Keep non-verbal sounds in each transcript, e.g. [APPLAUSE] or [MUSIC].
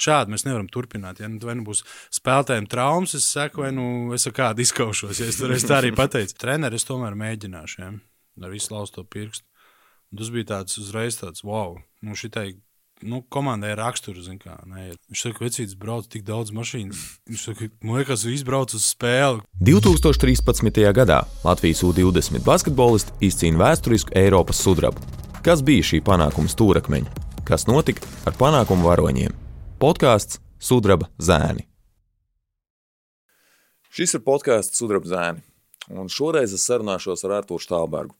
šādi mēs nevaram turpināt. Ja nu, vai nu būs spēlētājiem traumas, es saku, vai nu es ar kādu izkaušos. Ja es tur es arī pateicu. Treneris tomēr mēģināšu, ja, ar visu laustu pirkstu. Un tas bija tāds uzreiz tāds, wow, nu šitai nu, komandai ir raksturs. Viņš saka, ka vecītis brauc tik daudz mašīnas. Viņš saka, man liekas, viņš brauc uz spēli. 2013. gadā Latvijas U-20 basketbolisti izcīna vēsturisku Eiropas sudrabu. Kas bija šī panākuma stūrakmeņa? Kas notika ar panākumu varoņiem? Podkāsts Sudraba zēni. Šis ir podkāsts Sudraba zēni. Un šoreiz es sarunāšos ar Arthuru Stālbergu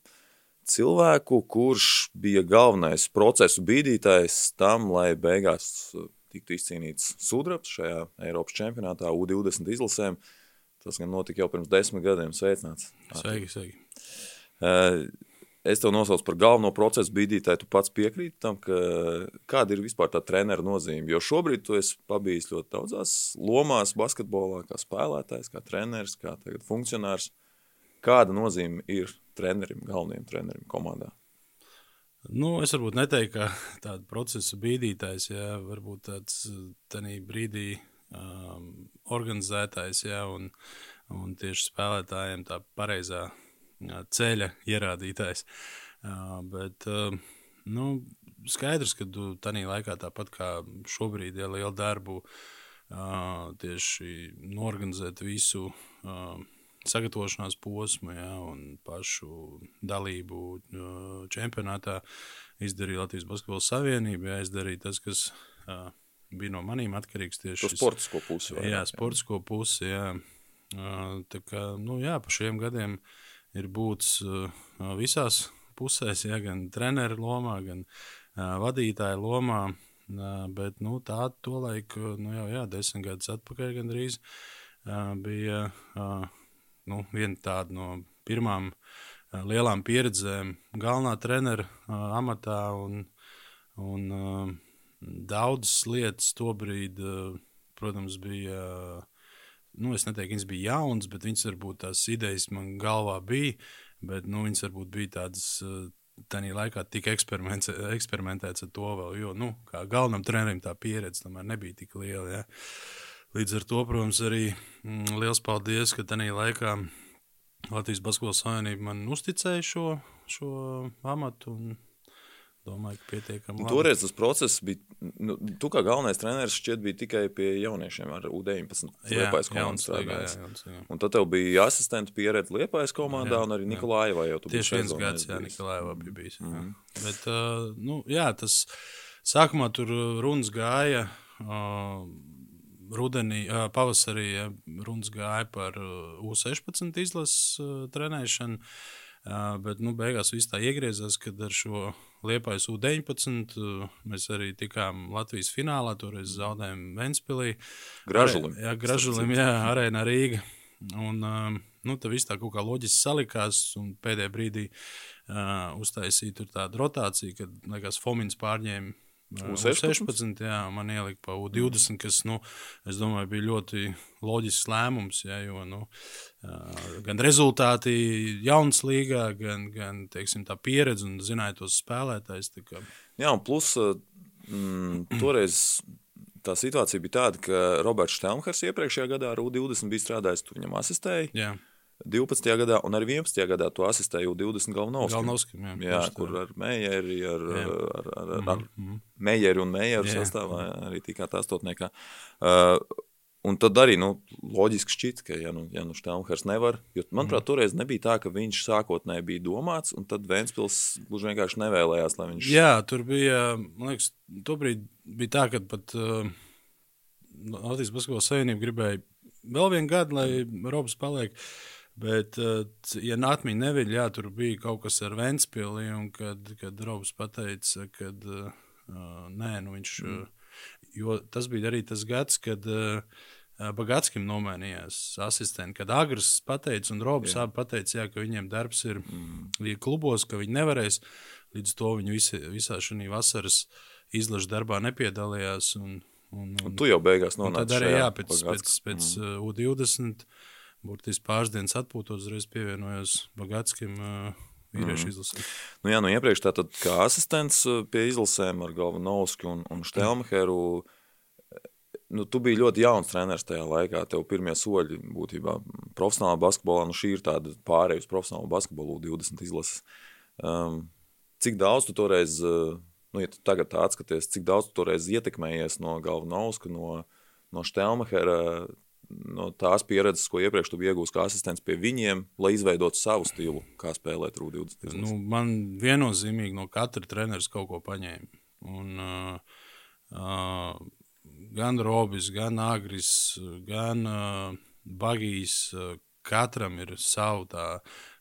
cilvēku, kurš bija galvenais procesu bīdītājs tam, lai beigās tiktu izcīnīts sudrabs šajā Eiropas čempionātā U20 izlasēm. Tas gan notika jau pirms desmit gadiem. Sveicināts! Sveiki, sveiki! Uh, es tev nosaucu par galveno procesu bīdītāju. Tu pats piekrīti tam, ka kāda ir vispār tā treneru nozīme. Jo šobrīd tu esi pabijis ļoti daudzās lomās, basketbolā, kā spēlētājs, kā treneris, kā funkcionārs. Kāda nozīme ir trenerim, galvenajam trenerim komandā? Nu, es varbūt neteiktu, ka tāda procesa bīdītājs, ja varbūt tāds tādā brīdī um, organizētājs, ja, un, un tieši spēlētājiem tā pareizā jā, ceļa ierādītājs. Uh, bet, uh, nu, skaidrs, ka tu tajā laikā, tāpat kā šobrīd, ja lielu darbu uh, tieši norganizēt visu. Uh, sagatavošanās posmu ja, un pašu dalību čempionātā izdarīja Latvijas Basketbola Savienība. Ja, izdarīja tas, kas uh, bija no maniem atkarīgs tieši par sportisko pusi. Jā, sportisko pusi. Jā. Uh, tā kā nu, jā, pa šiem gadiem ir būts uh, visās pusēs, ja, gan treneru lomā, gan uh, vadītāju lomā. Uh, bet nu, tā tolaik, nu, jau jā, desmit gadus atpakaļ gandrīz bija. Nu, viena tāda no pirmām lielām pieredzēm, galvenā trenera amatā. Un, un, daudzas lietas tobrīd, protams, bija. Nu, es neteiktu, viņas bija jaunas, bet viņas varbūt tās idejas man galvā bija. Bet nu, viņas varbūt bija tādas. Uh, Tajā laikā tika eksperimentēts ar to vēl, jo, nu, kā galvenam trenerim tā pieredze tomēr nebija tik liela. Ja. Līdz ar to, protams, arī mm, liels paldies, ka tajā laikā Latvijas Basketbola Savienība man uzticēja šo, šo amatu. Domāju, ka pietiekami. Toreiz tas process bija. Nu, tu kā galvenais treneris šķiet bija tikai pie jauniešiem ar U-19 Liepājas komandas strādājis. Un tad tev bija asistenta pieredze Liepājas komandā jā, un arī Nikolājevā jau tu Tieši viens gads, jā, Nikolājevā bija bijis. Mm -hmm. Bet, uh, nu, jā, tas sākumā tur runas gāja. Uh, rudenī, pavasarī ja, runas gāja par U-16 izlases trenēšanu. Bet nu, beigās viss tā iegriezās, kad ar šo Liepais U-19 mēs arī tikām Latvijas finālā. Toreiz zaudējām Ventspīlī. Gražulim. Jā, Gražulim, jā, Arēna Rīga. Un, nu, tā viss tā kā loģiski salikās, un pēdējā brīdī uh, uztaisīja tādu rotāciju, kad, liekas, Fomins pārņēma U16, U16 jā, man ielika pa U20, kas, nu, es domāju, bija ļoti loģisks lēmums, jā, jo, nu, gan rezultāti jaunas līgā, gan, gan, teiksim, tā pieredze un zināja tos spēlētājs. Kā... Jā, un plus, mm, [CLEARS THROAT] toreiz tā situācija bija tāda, ka Roberts Štelmhers iepriekšējā gadā ar U20 bija strādājis, tu viņam asistēji. Jā. 12. gadā, un arī 11. gadā to asistēju 20 Galvanovskim. Galvanovskim jā, jā, kur ar Meijeri, ar, ar, ar, ar, ar mm -hmm. Meijeri un Meijeru sastāvā arī tikāt astotniekā. Uh, un tad arī nu, loģiski šķiet, ka, ja nu, ja nu Štelmhers nevar, jo, manuprāt, mm. toreiz nebija tā, ka viņš sākotnēji bija domāts, un tad Ventspils gluži vienkārši nevēlējās, lai viņš... Jā, tur bija, man liekas, tobrīd bija tā, ka pat uh, Latvijas Basketbola Savienība gribēja vēl vienu gadu, lai Robs paliek. Uh, Bet, eh, ja atmiņā neviļ, jā, tur bija kaut kas ar Ventspili, un kad, kad Robs pateica, ka uh, nē, nu viņš, mm. jo tas bija arī tas gads, kad uh, Bagatskam nomainījās asistenti, kad Agris pateica, un Robs jā. abi pateica, jā, ka viņiem darbs ir mm. klubos, ka viņi nevarēs, līdz to viņi visi, visā šajā vasaras izlaša darbā nepiedalījās. Un, un, un, un tu jau beigās nonāci. Tad arī, jā, pēc, pēc, pēc mm. U20 burtiski pāris dienas atpūtos, uzreiz pievienojos Bagatskim. Vīriešu mm. izlasē. Nu, jā, nu iepriekš tātad kā asistents pie izlasēm ar Galvanovski un, un Štelmeheru. Nu, tu biji ļoti jauns treneris tajā laikā. Tev pirmie soļi būtībā profesionālā basketbolā, nu šī ir tāda pārējai uz profesionālu basketbolu 20 izlases. Um, cik daudz tu toreiz, nu, ja tu tagad atskaties, cik daudz tu toreiz ietekmējies no Galvanovska, no, no Štelmahera, no tās pieredzes, ko iepriekš tu biji iegūst kā asistents pie viņiem, lai izveidotu savu stilu, kā spēlēt RU20? Nu, man viennozīmīgi no katra treneris kaut ko paņēma. Un, uh, uh, gan Robis, gan Agris, gan uh, Bagijs. Uh, katram ir sava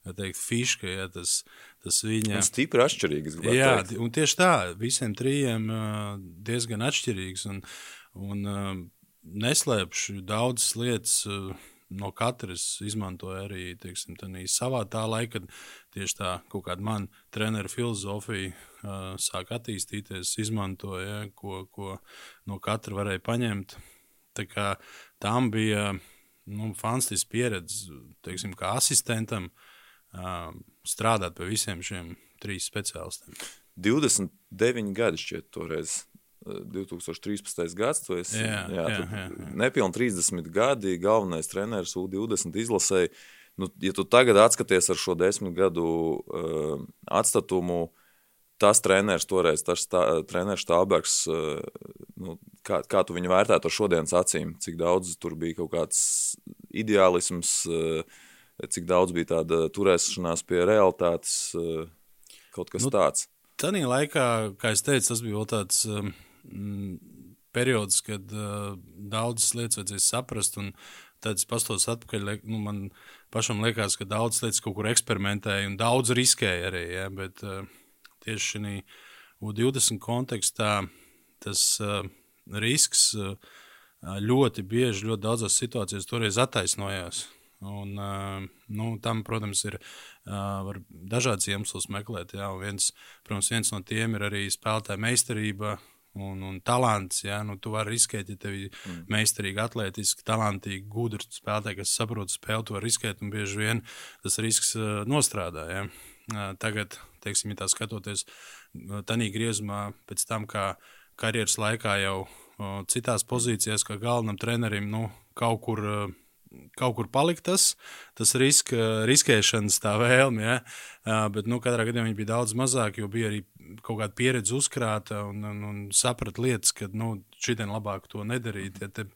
tā teikt, fiška, ja tas, tas viņa. Un stipri atšķirīgs. Jā, teikt. un tieši tā, visiem trījiem diezgan atšķirīgs. Un, un neslēpšu daudzas lietas. No katras izmantoja arī teiksim, savā tā laika, kad tieši tā kaut kāda mana treneru filozofija uh, sāk attīstīties, izmantoja, ja, ko, ko no katra varēja paņemt. Tā kā tam bija nu, fantastiska pieredze, teiksim, kā asistentam, uh, strādāt pie visiem šiem trīs speciālistiem. 29 gadi šķiet toreiz 2013. gads, tu esi jā, jā, jā, jā, jā. nepilni 30 gadi, galvenais treneris U20 izlasēji. Nu, ja tu tagad atskaties ar šo desmit gadu uh, atstatumu, tas treneris toreiz, tas tā, treneris Stābergs, uh, nu, kā, kā tu viņu vērtētu ar šodienas acīm, cik daudz tur bija kaut kāds ideālisms, uh, cik daudz bija tāda turēšanās pie realitātes, uh, kaut kas nu, tāds. Tanī laikā, kā es teicu, tas bija vēl tāds mm, periods, kad uh, daudzas lietas vajadzēja saprast. Tad es pastos atpakaļ, nu, man pašam liekas, ka daudzas lietas kaut kur eksperimentēja un daudz riskēja arī. Ja, bet uh, tieši šī U20 kontekstā tas uh, risks uh, ļoti bieži, ļoti daudzās situācijās toreiz attaisnojās. Un, uh, nu, tam, protams, ir uh, dažādas iemesls meklēt. Jā, viens, protams, viens no tiem ir arī spēlētāja meistarība, un, un talants. Ja? Nu, tu vari riskēt, ja tev ir mm. meistarīgi, atletiski, talantīgi, gudri spēlētāji, kas saprot spēli, vari riskēt, un bieži vien tas risks uh, nostrādā. Uh, tagad, teiksim, ja tā skatoties uh, tādā griezumā, pēc tam, kā karjeras laikā jau uh, citās pozīcijās, kā galvenam trenerim, nu, kaut kur. Uh, kaut kur palikt tas, tas riska, riskēšanas tā vēlme. Ja? Bet nu, katrā gadījumā viņi bija daudz mazāk, jo bija arī kaut kāda pieredze uzkrāta un, un, un saprata lietas, ka nu, šitien labāk to nedarīt, ja te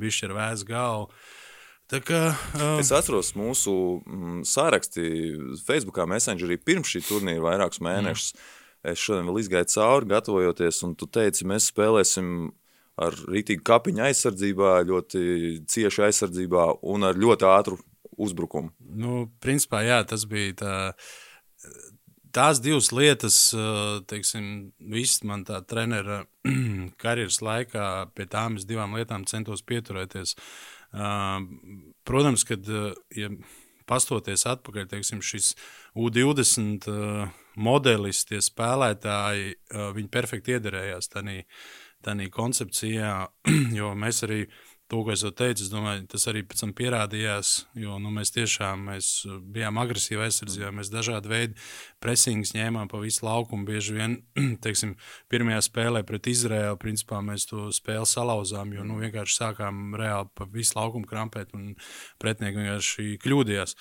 bišķi ir vēs galva. Kā, uh... Es atceros mūsu mm, sārakstī Facebookā, Messengerī pirms šī turnīra vairākus mēnešus. Mm. Es šodien vēl izgāju cauri, gatavojoties, un tu teici, mēs spēlēsim ar rītīgu kapiņu aizsardzībā, ļoti ciešu aizsardzībā un ar ļoti ātru uzbrukumu. Nu, principā, jā, tas bija tā. Tās divas lietas, teiksim, visas man tā trenera [CLEARS THROAT] karjeras laikā, pie tām es divām lietām centos pieturēties. Protams, kad ja pastoties atpakaļ, teiksim, šis U20 modelis, tie spēlētāji, viņi perfekti iederējās tādā koncepcijā, [CLEARS THROAT] jo mēs arī to, ko es jau teicu, es domāju, tas arī pēc tam pierādījās. Jo nu, mēs tiešām mēs bijām agresīvi aizsardzībā, mēs dažādi veidi presingus ņēmām pa visu laukumu. Bieži vien, [CLEARS THROAT] teiksim, pirmajā spēlē pret Izraēlu, principā mēs to spēli salauzām, jo nu, vienkārši sākām reāli pa visu laukumu krampēt, un pretinieki vienkārši kļūdījās.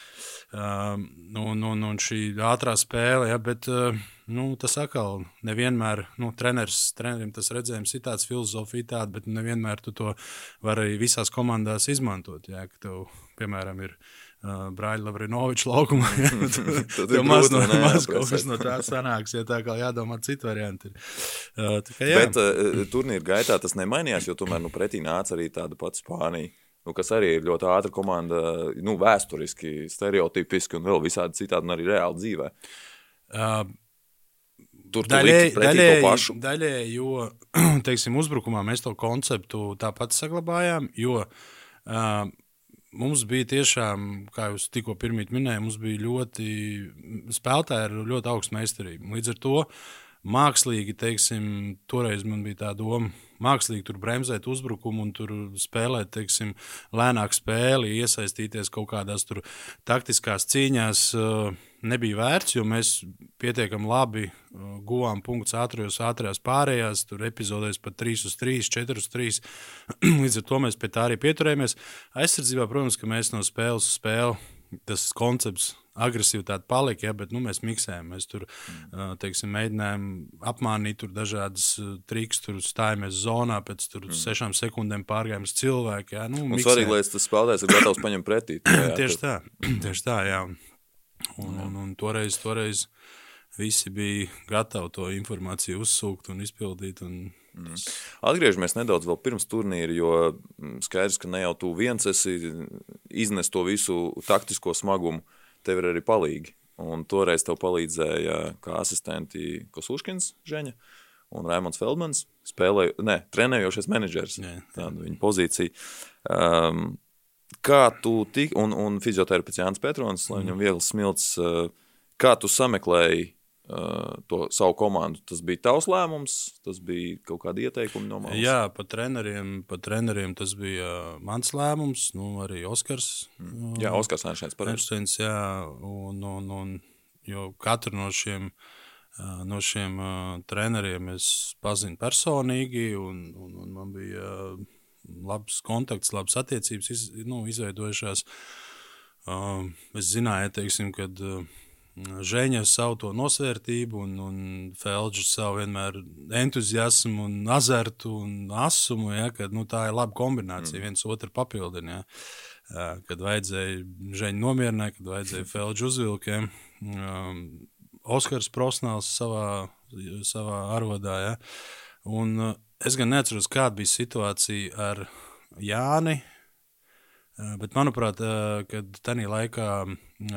Nu, nu, nu, un šī ātrā spēle, ja, bet. Uh, nu, tas atkal nevienmēr, nu, treneris, trenerim tas redzējums ir tāds, filozofija tāda, bet nevienmēr tu to vari visās komandās izmantot. Jā, ka tev, piemēram, ir uh, Brāļa Lavrinoviča laukumā. [LAUGHS] Ja, tad jau maz, no, maz kaut kas no tā sanāks, ja tā kā jādomā citu variantu. Uh, kā, jā. Bet uh, turnīra gaitā tas nemainījās, jo tomēr nu, pretī nāca arī tāda pati Spānija. Nu, kas arī ir ļoti ātra komanda, nu, vēsturiski, stereotipiski un vēl visādi citādi, un arī reāli dzīvē. Uh, tur daļēji, daļēji, daļēji, jo [CLEARS THROAT] teiksim, uzbrukumā mēs to konceptu tāpat saglabājām. Jo uh, mums bija tiešām, kā jūs tikko minējāt, mums bija ļoti spēlētāji ar ļoti augstu meistarību. Līdz ar to mākslīgi, teiksim, toreiz man bija tā doma. Mākslīgi tur bremzēt uzbrukumu un tur spēlēt, teiksim, lēnāk spēli, iesaistīties kaut kādās taktiskās cīņās. Uh, nebija vērts, jo mēs pietiekami labi uh, guvām punktus ātrajos, ātrajās pārējās, tur epizodēs pat 3 uz 3, 4 uz 3. [CLEARS THROAT] Līdz ar to mēs pie tā arī pieturējāmies. Aizsardzībā, protams, ka mēs no spēles uz spēli tas koncepts agresivitāte palika, ja, bet nu, mēs miksējam. Mēs tur mm. teiksim, mēģinājām apmānīt tur dažādas trikus, tur stājāmies zonā, pēc tur mm. sešām sekundēm pārgājām uz cilvēku. Ja, nu, svarīgi, lai tas spēlētājs ir gatavs paņemt pretī. [CLEARS THROAT] Jā, tieši tā, [CLEARS THROAT] tieši tā, jā. Un, un, un toreiz, toreiz visi bija gatavi to informāciju uzsūkt un izpildīt. Un, Mm. Atgriežamies nedaudz vēl pirms turnīra, jo skaidrs, ka ne jau tu viens esi iznes to visu taktisko smagumu tev ir arī palīgi. Un toreiz tev palīdzēja kā asistenti Kosuškins Ženja un Raimons Feldmans, spēlēja, ne, trenējošies menedžers, jā, jā. tāda viņa pozīcija. Um, kā tu tik, un, un fizioterapeits Jānis Petrons, lai viņam mm. viegli smilts, uh, kā tu sameklēji Uh, to savu komandu. Tas bija tavs lēmums, tas bija kaut kāda ieteikuma no malas. Jā, pa treneriem, pa treneriem tas bija mans lēmums, nu, arī Oskars. Mm. Jā, Oskars Einsteins pareizi. Jā, un, un, un, jo katru no šiem, uh, no šiem treneriem es pazinu personīgi, un, un, un man bija labs kontakts, labas attiecības iz, nu, izveidojušās. Es zināju, teiksim, kad uh, Žēņa savu to nosvērtību, un, un Felģis savu vienmēr entuziasmu, un azartu un asumu. Ja, kad, nu, tā ir laba kombinācija, mm. viens otru papildina. Ja. Kad vajadzēja Žēņu nomierināt, kad vajadzēja [LAUGHS] Felģu uzvilkiem. Um, Oskars Prosnāls savā, savā arodā. Ja. Un, uh, es gan neatceros, kāda bija situācija ar Jāni. Bet, manuprāt, kad tajā laikā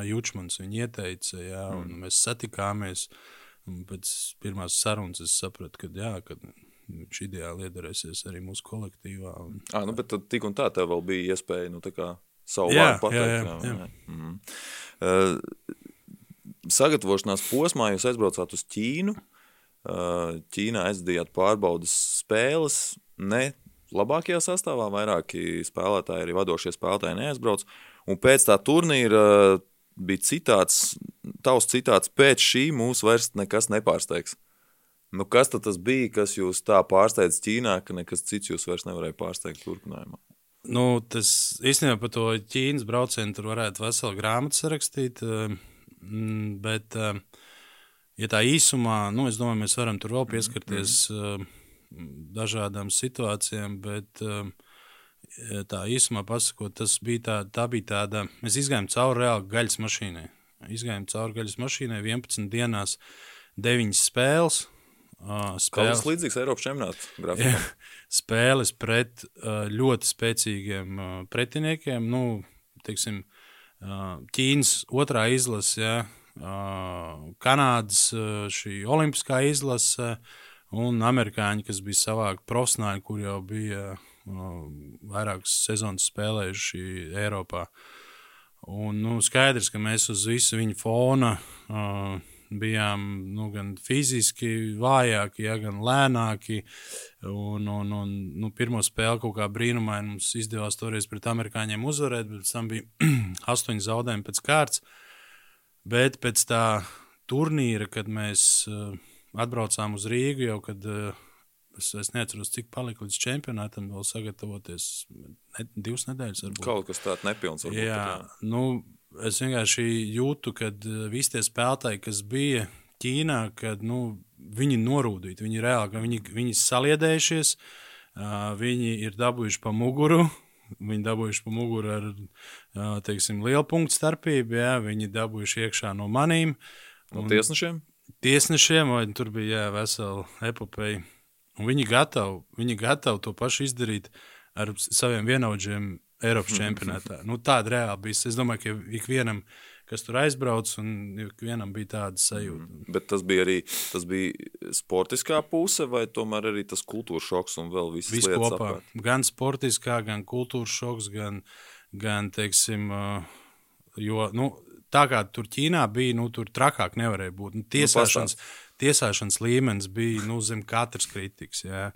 Jučmans viņu ieteica, jā, un mm. mēs satikāmies. Pēc pirmās sarunas es sapratu, ka, jā, ka viņš ideāli iedarēsies arī mūsu kolektīvā. Un, à, nu, bet tad tik un tā tev vēl bija iespēja nu, savu jā, vārdu pateikt. Jā, jā, jā. Jā. Mm. Uh, sagatavošanās posmā jūs aizbraucāt uz Ķīnu. Uh, Ķīnā aizdījāt pārbaudas spēles, ne labākajā sastāvā, vairāki spēlētāji, arī vadošie spēlētāji neaizbrauc. Un pēc tā turnīra uh, bija citāts, tavs citāts, pēc šī mūs vairs nekas nepārsteigs. Nu, kas tad bija, kas jūs tā pārsteidz Ķīnā, ka nekas cits jūs vairs nevarēja pārsteigt turpinājumā? Nu, tas īstenībā par to Ķīnas braucienu tur varētu veselu grāmatu sarakstīt, uh, mm, bet, uh, ja tā īsumā, nu, es domāju, mēs varam tur vēl pieskarties. Mm -hmm dažādām situācijām, bet um, tā īsumā pasakot, tas bija tā, tā bija tāda, mēs izgājām cauri reāli gaļas mašīnai. Izgājām cauri gaļas mašīnai 11 dienās, 9 spēles. Spēles līdzīgs Eiropas čempionāta grafikam. spēles pret ļoti spēcīgiem pretiniekiem. Nu, teiksim, Ķīnas otrā izlase, ja, Kanādas šī olimpiskā izlase, un amerikāņi, kas bija savāki profesionāļi, kur jau bija uh, vairākas sezonas spēlējuši Eiropā. Un, nu, skaidrs, ka mēs uz visu viņa fona uh, bijām nu, gan fiziski vājāki, ja, gan lēnāki. Un, un, un, nu, pirmo spēli kaut kā brīnumaini mums izdevās toreiz pret amerikāņiem uzvarēt, bet pēc tam bija [CLEARS THROAT] astoņi zaudējumi pēc kārtas. Bet pēc tā turnīra, kad mēs uh, atbraucām uz Rīgu jau, kad uh, es, es neatceros, cik palika līdz čempionātam, vēl sagatavoties ne, divas nedēļas. Varbūt. Kaut kas tāds nepilns. Varbūt, jā, jā. Nu, es vienkārši jūtu, ka uh, visi tie spēlētāji, kas bija Ķīnā, kad nu, viņi norūdīti, viņi reāli, viņi, viņi saliedējušies, viņi ir dabūjuši pa muguru. Viņi dabūjuši pa muguru ar teiksim, lielu punktu starpību, jā, viņi dabūjuši iekšā no. Un, no tiesnešiem? tiesnešiem, vai tur bija jā, vesela epopeja. Un viņi gatavi, viņi gatavi to pašu izdarīt ar saviem vienaudžiem Eiropas čempionātā. Nu, tāda reāli bija. Es domāju, ka ikvienam, kas tur aizbrauc, un ikvienam bija tāda sajūta. Mm. Bet tas bija arī tas bija sportiskā puse, vai tomēr arī tas kultūras šoks un vēl viss Viss kopā. Apkārt? Gan sportiskā, gan kultūras šoks, gan, gan teiksim, jo, nu, tā kā tur Ķīnā bija, nu, tur trakāk nevarēja būt. Nu, tiesāšanas, nu, tiesāšanas līmenis bija nu, zem katras kritikas. Jā.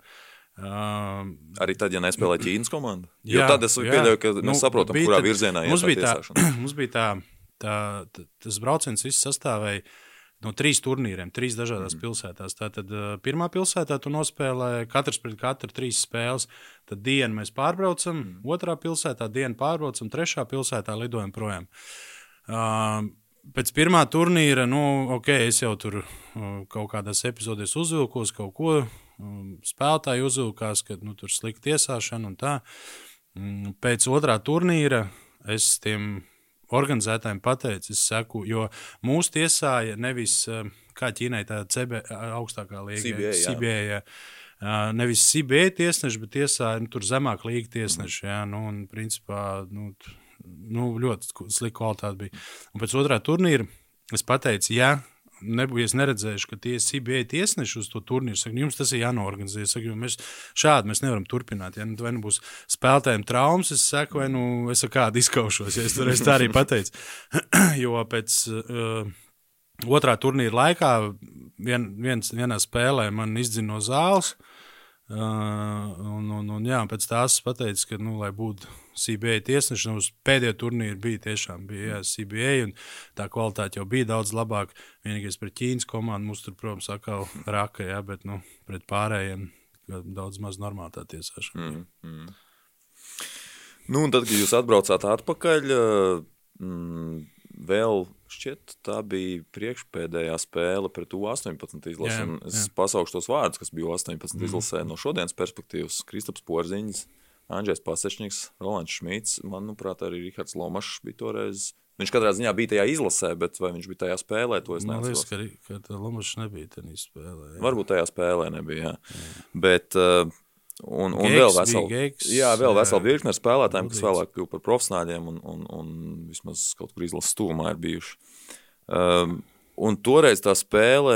Um, Arī tad, ja nespēlēja Ķīnas komanda. Jo jā, tad es pieļauju, ka mēs nu, saprotam, kurā tā, virzienā mums bija tā. [CLEARS THROAT] Mums bija tā tā, tā, tas brauciens viss sastāvēja no trīs turnīriem, trīs dažādās mm. pilsētās. Tātad uh, pirmā pilsētā tu nospēlē katrs pret katru trīs spēles. Tad dienu mēs pārbraucam, mm. otrā pilsētā dienu pārbraucam, trešā pilsētā lidojam projām. Uh, pēc pirmā turnīra, nu, ok, es jau tur uh, kaut kādās epizodēs uzvilkos kaut ko. Um, spēlētāji uzvilkās, ka nu, tur slikta tiesāšana un tā. Um, pēc otrā turnīra es tiem organizētājiem pateicu, es saku, jo mūsu tiesāja nevis eh, kā Ķīnai, tā CB augstākā līnija. Uh, nevis CBA tiesneši, bet tiesāja nu, tur zemāk līga tiesneši. Jā, nu, un, principā, nu, nu, ļoti slikta kvalitāte bija. Un pēc otrā turnīra es pateicu, ja nebūtu es neredzējuši, ka tie CBA tiesneši uz to turnīru saka, jums tas ir jānorganizē. Es Saku, mēs šādi mēs nevaram turpināt. Ja nu, vai nu būs spēlētājiem traumas, es saku, vai nu es ar kādu izkaušos. Ja es tur tā arī pateicu. [CLEARS THROAT] jo pēc uh, otrā turnīra laikā vien, viens, vienā spēlē man izdzina no zāles. Uh, un, un, un, jā, pēc tās es pateicu, ka, nu, lai būtu CBA tiesneši, uz pēdējo turnīru bija tiešām bija, jā, CBA, un tā kvalitāte jau bija daudz labāka. Vienīgais pret Ķīnas komandu mums tur, protams, atkal raka, jā, bet nu, pret pārējiem daudz maz normāla tā tiesāšana. Mm, mm. Nu, un tad, kad jūs atbraucāt atpakaļ, mm, vēl šķiet, tā bija priekšpēdējā spēle pret U18 izlasi. Jā, un Es jā. pasaukšu tos vārdus, kas bija U18 mm. izlasē no šodienas perspektīvas. Kristaps Porziņš, Andrzejs Pasečņiks, Rolands Šmīts, manuprāt, arī Rihards Lomašs bija toreiz. Viņš katrā ziņā bija tajā izlasē, bet vai viņš bija tajā spēlē, to es Man liekas, ka, ka Lomačs nebija tajā spēlē. jā. Varbūt tajā spēlē nebija. Jā. Bet, uh, un, un Geigs vēl vesela, jā, jā. vesela virkne ar spēlētājiem, kas vēlāk kļuva par profesionāļiem un, un, un vismaz kaut kur izlases stūmā ir bijuši. Um, un toreiz tā spēle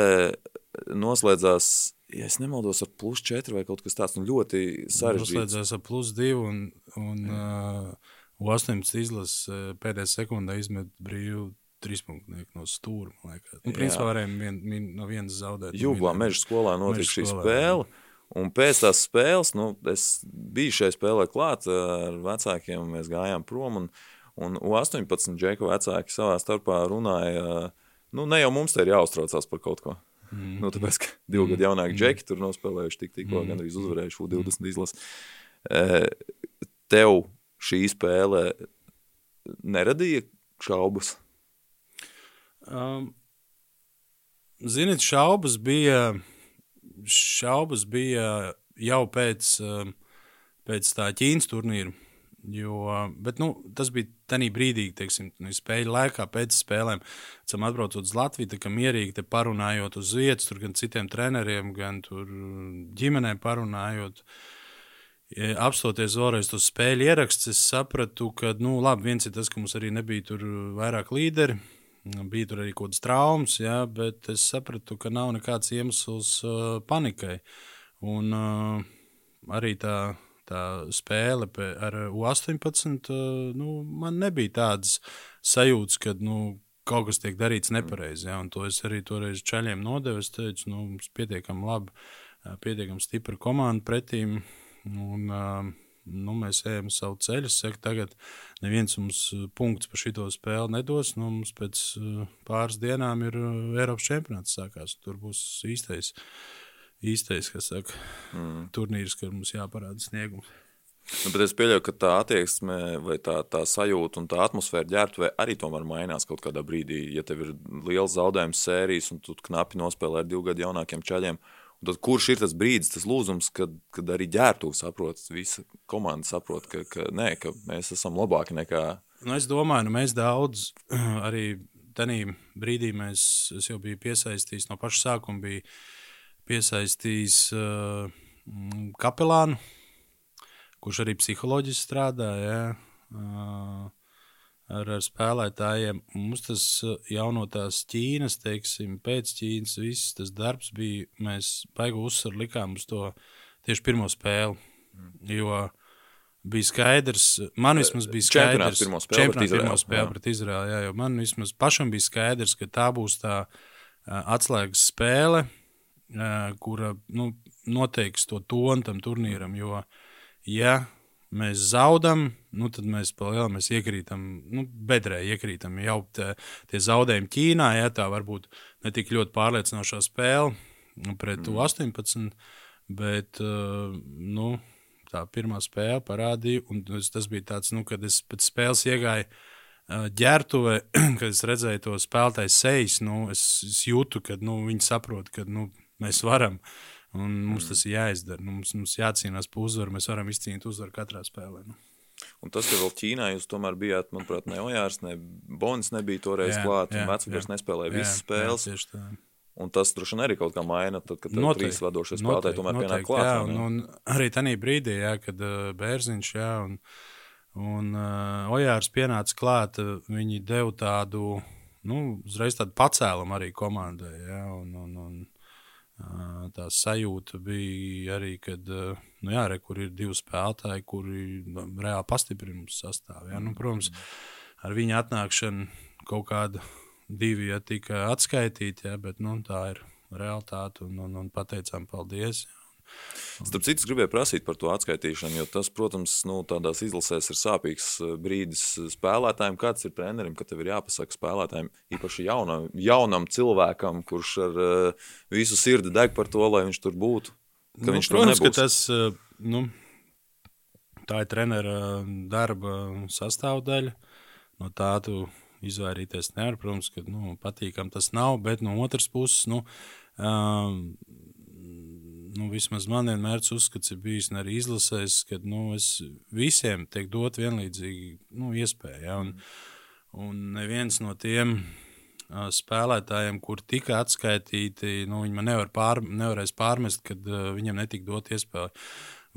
noslēdzās, ja es nemaldos, ar plus 4 vai kaut kas tāds nu, ļoti sarežģīts. Noslēdzās ar plus 2 un, un uh, 18 izlases pēdējā sekundē izmet brīvu trīspunktnieku no stūra. Un, principā, varējām vien, vien, no vienas zaudēt. Jūglā meža skolā notika šī skolā, spēle. Un pēc tās spēles, nu, es biju šajā spēlē klāt ar vecākiem, mēs gājām prom. Un, un U18 džeku vecāki savā starpā runāja, nu, ne jau mums te ir jāuztraucās par kaut ko. Mm. Nu, tāpēc, ka divu gadu jaunāki džeki tur nospēlējuši tik, tikko, mm. gandrīz uzvarējuši U20 izlasi. E, Tev šī spēle neradīja šaubas? Um, Ziniet, šaubas bija, šaubas bija jau pēc, um, pēc tā Ķīnas turnīra. Jo, bet, nu, tas bija tajā brīdī, teiksim, nu, spēļu laikā, pēc spēlēm. Esam atbraucot uz Latviju, tā kā mierīgi parunājot uz vietas, tur gan citiem treneriem, gan tur ģimenē parunājot. Ja Apstoties vēlreiz to spēļu ierakstu, es sapratu, ka, nu, labi, viens ir tas, ka mums arī nebija tur vairāk līderi. Bija tur arī kaut kādas traumas, jā, bet es sapratu, ka nav nekāds iemesls uh, panikai. Un uh, arī tā, tā spēle ar U18, uh, nu, man nebija tādas sajūtas, ka nu, kaut kas tiek darīts nepareizi. un To es arī toreiz čaļiem nodevu. Es teicu, nu, mums pietiekami labi, uh, pietiekami stipra komanda pretīm. Un, uh, nu, mēs ejam savu ceļu. Es saku, tagad neviens mums uh, punkts par šo spēli nedos. Nu, mums pēc uh, pāris dienām ir uh, Eiropas čempionāts sākās. Tur būs īstais, īstais kas saka, mm. turnīrs, kur mums jāparāda sniegums. Nu, bet es pieļauju, ka tā attieksme, vai tā, tā sajūta un tā atmosfēra ģērbtuvē arī tomēr mainās kaut kādā brīdī. Ja tev ir liels zaudējums sērijas un tu knapi nospēlē ar divu gadu jaunākiem čaļiem, un tad kurš ir tas brīdis, tas lūzums, kad, kad arī ģērbtuve saprot, visa komanda saprot, ka, ka, nē, ka mēs esam labāki nekā. Nu, es domāju, ka mēs daudz [CLEARS THROAT] arī tajā brīdī mēs, es jau biju piesaistījis no paša sākuma, biju piesaistījis uh, mm, kapelānu, kurš arī psiholoģiski strādā. Jā, uh, ar, ar spēlētājiem. Mums tas uh, jau no tās Ķīnas, teiksim, pēc Ķīnas, viss tas darbs bija. Mēs baigu uzsvaru likām uz to tieši pirmo spēli. Jo bija skaidrs, man vismaz bija skaidrs, pret čempionāta Izraēlu, pirmo spēle pret Izraēlu. Man vismaz pašam bija skaidrs, ka tā būs tā uh, atslēgas spēle, uh, kura nu, noteiks to tonu tam turnīram. Jo, ja mēs zaudam, nu, tad mēs palielam, mēs iekrītam, nu, bedrē iekrītam. Jau tie, tie zaudējumi Ķīnā, ja tā varbūt ne tik ļoti pārliecinošā spēle pret mm. 18, bet, nu, tā pirmā spēle parādīja, un tas bija tāds, nu, kad es pēc spēles iegāju ģērbtuvē, [CLEARS THROAT] kad es redzēju to spēlētāju sejas, nu, es, es jūtu, ka nu, viņi saprot, ka nu, mēs varam. Un mums tas ir jāizdara. Nu, mums, mums jācīnās par uzvaru. Mēs varam izcīnīt uzvaru katrā spēlē. Nu. Un tas, ka vēl Ķīnā jūs tomēr bijāt, manuprāt, ne Ojārs, ne Bonis nebija toreiz jā, klāt, jā, un Vecagars nespēlēja visas spēles. Jā, tā. Un tas droši vien arī kaut kā maina, tad, kad noteikti, trīs vadošie spēlētāji tomēr pienāk klāt. Jā, un, un arī tajā brīdī, jā, kad uh, Bērziņš, jā, un, un uh, Ojārs pienāca klāt, uh, viņi deva tādu, nu, uzreiz tādu pacēlumu arī komandai, jā, un, un, un Tā sajūta bija arī, kad nu jā, re, ir divi spēlētāji, kuri nu, reāli pastiprina mūsu sastāvā. Ja? Nu, protams, ar viņa atnākšanu kaut kāda divi ja, tika atskaitīti, ja, bet nu, tā ir realitāte un, un, un pateicām paldies. Ja. Starp citu, gribēju prasīt par to atskaitīšanu, jo tas, protams, nu, tādās izlasēs ir sāpīgs eh, brīdis spēlētājiem. Kāds ir trenerim, ka tev ir jāpasaka spēlētājiem, īpaši jaunam, jaunam cilvēkam, kurš ar uh, visu sirdi deg par to, lai viņš tur būtu? Nu, viņš protams, ka tas, nu, tā ir trenera darba sastāvdaļa. No tā tu izvairīties nevar. Protams, ka nu, patīkam tas nav, bet no otras puses, nu, um, nu, vismaz man vienmēr uzskats ir bijis, un arī izlasējis, ka nu, visiem tiek dot vienlīdzīgi nu, iespēja. Ja? Un, un neviens no tiem uh, spēlētājiem, kur tika atskaitīti, nu, viņi man nevar pār, nevarēs pārmest, kad uh, viņam netika dot iespēja.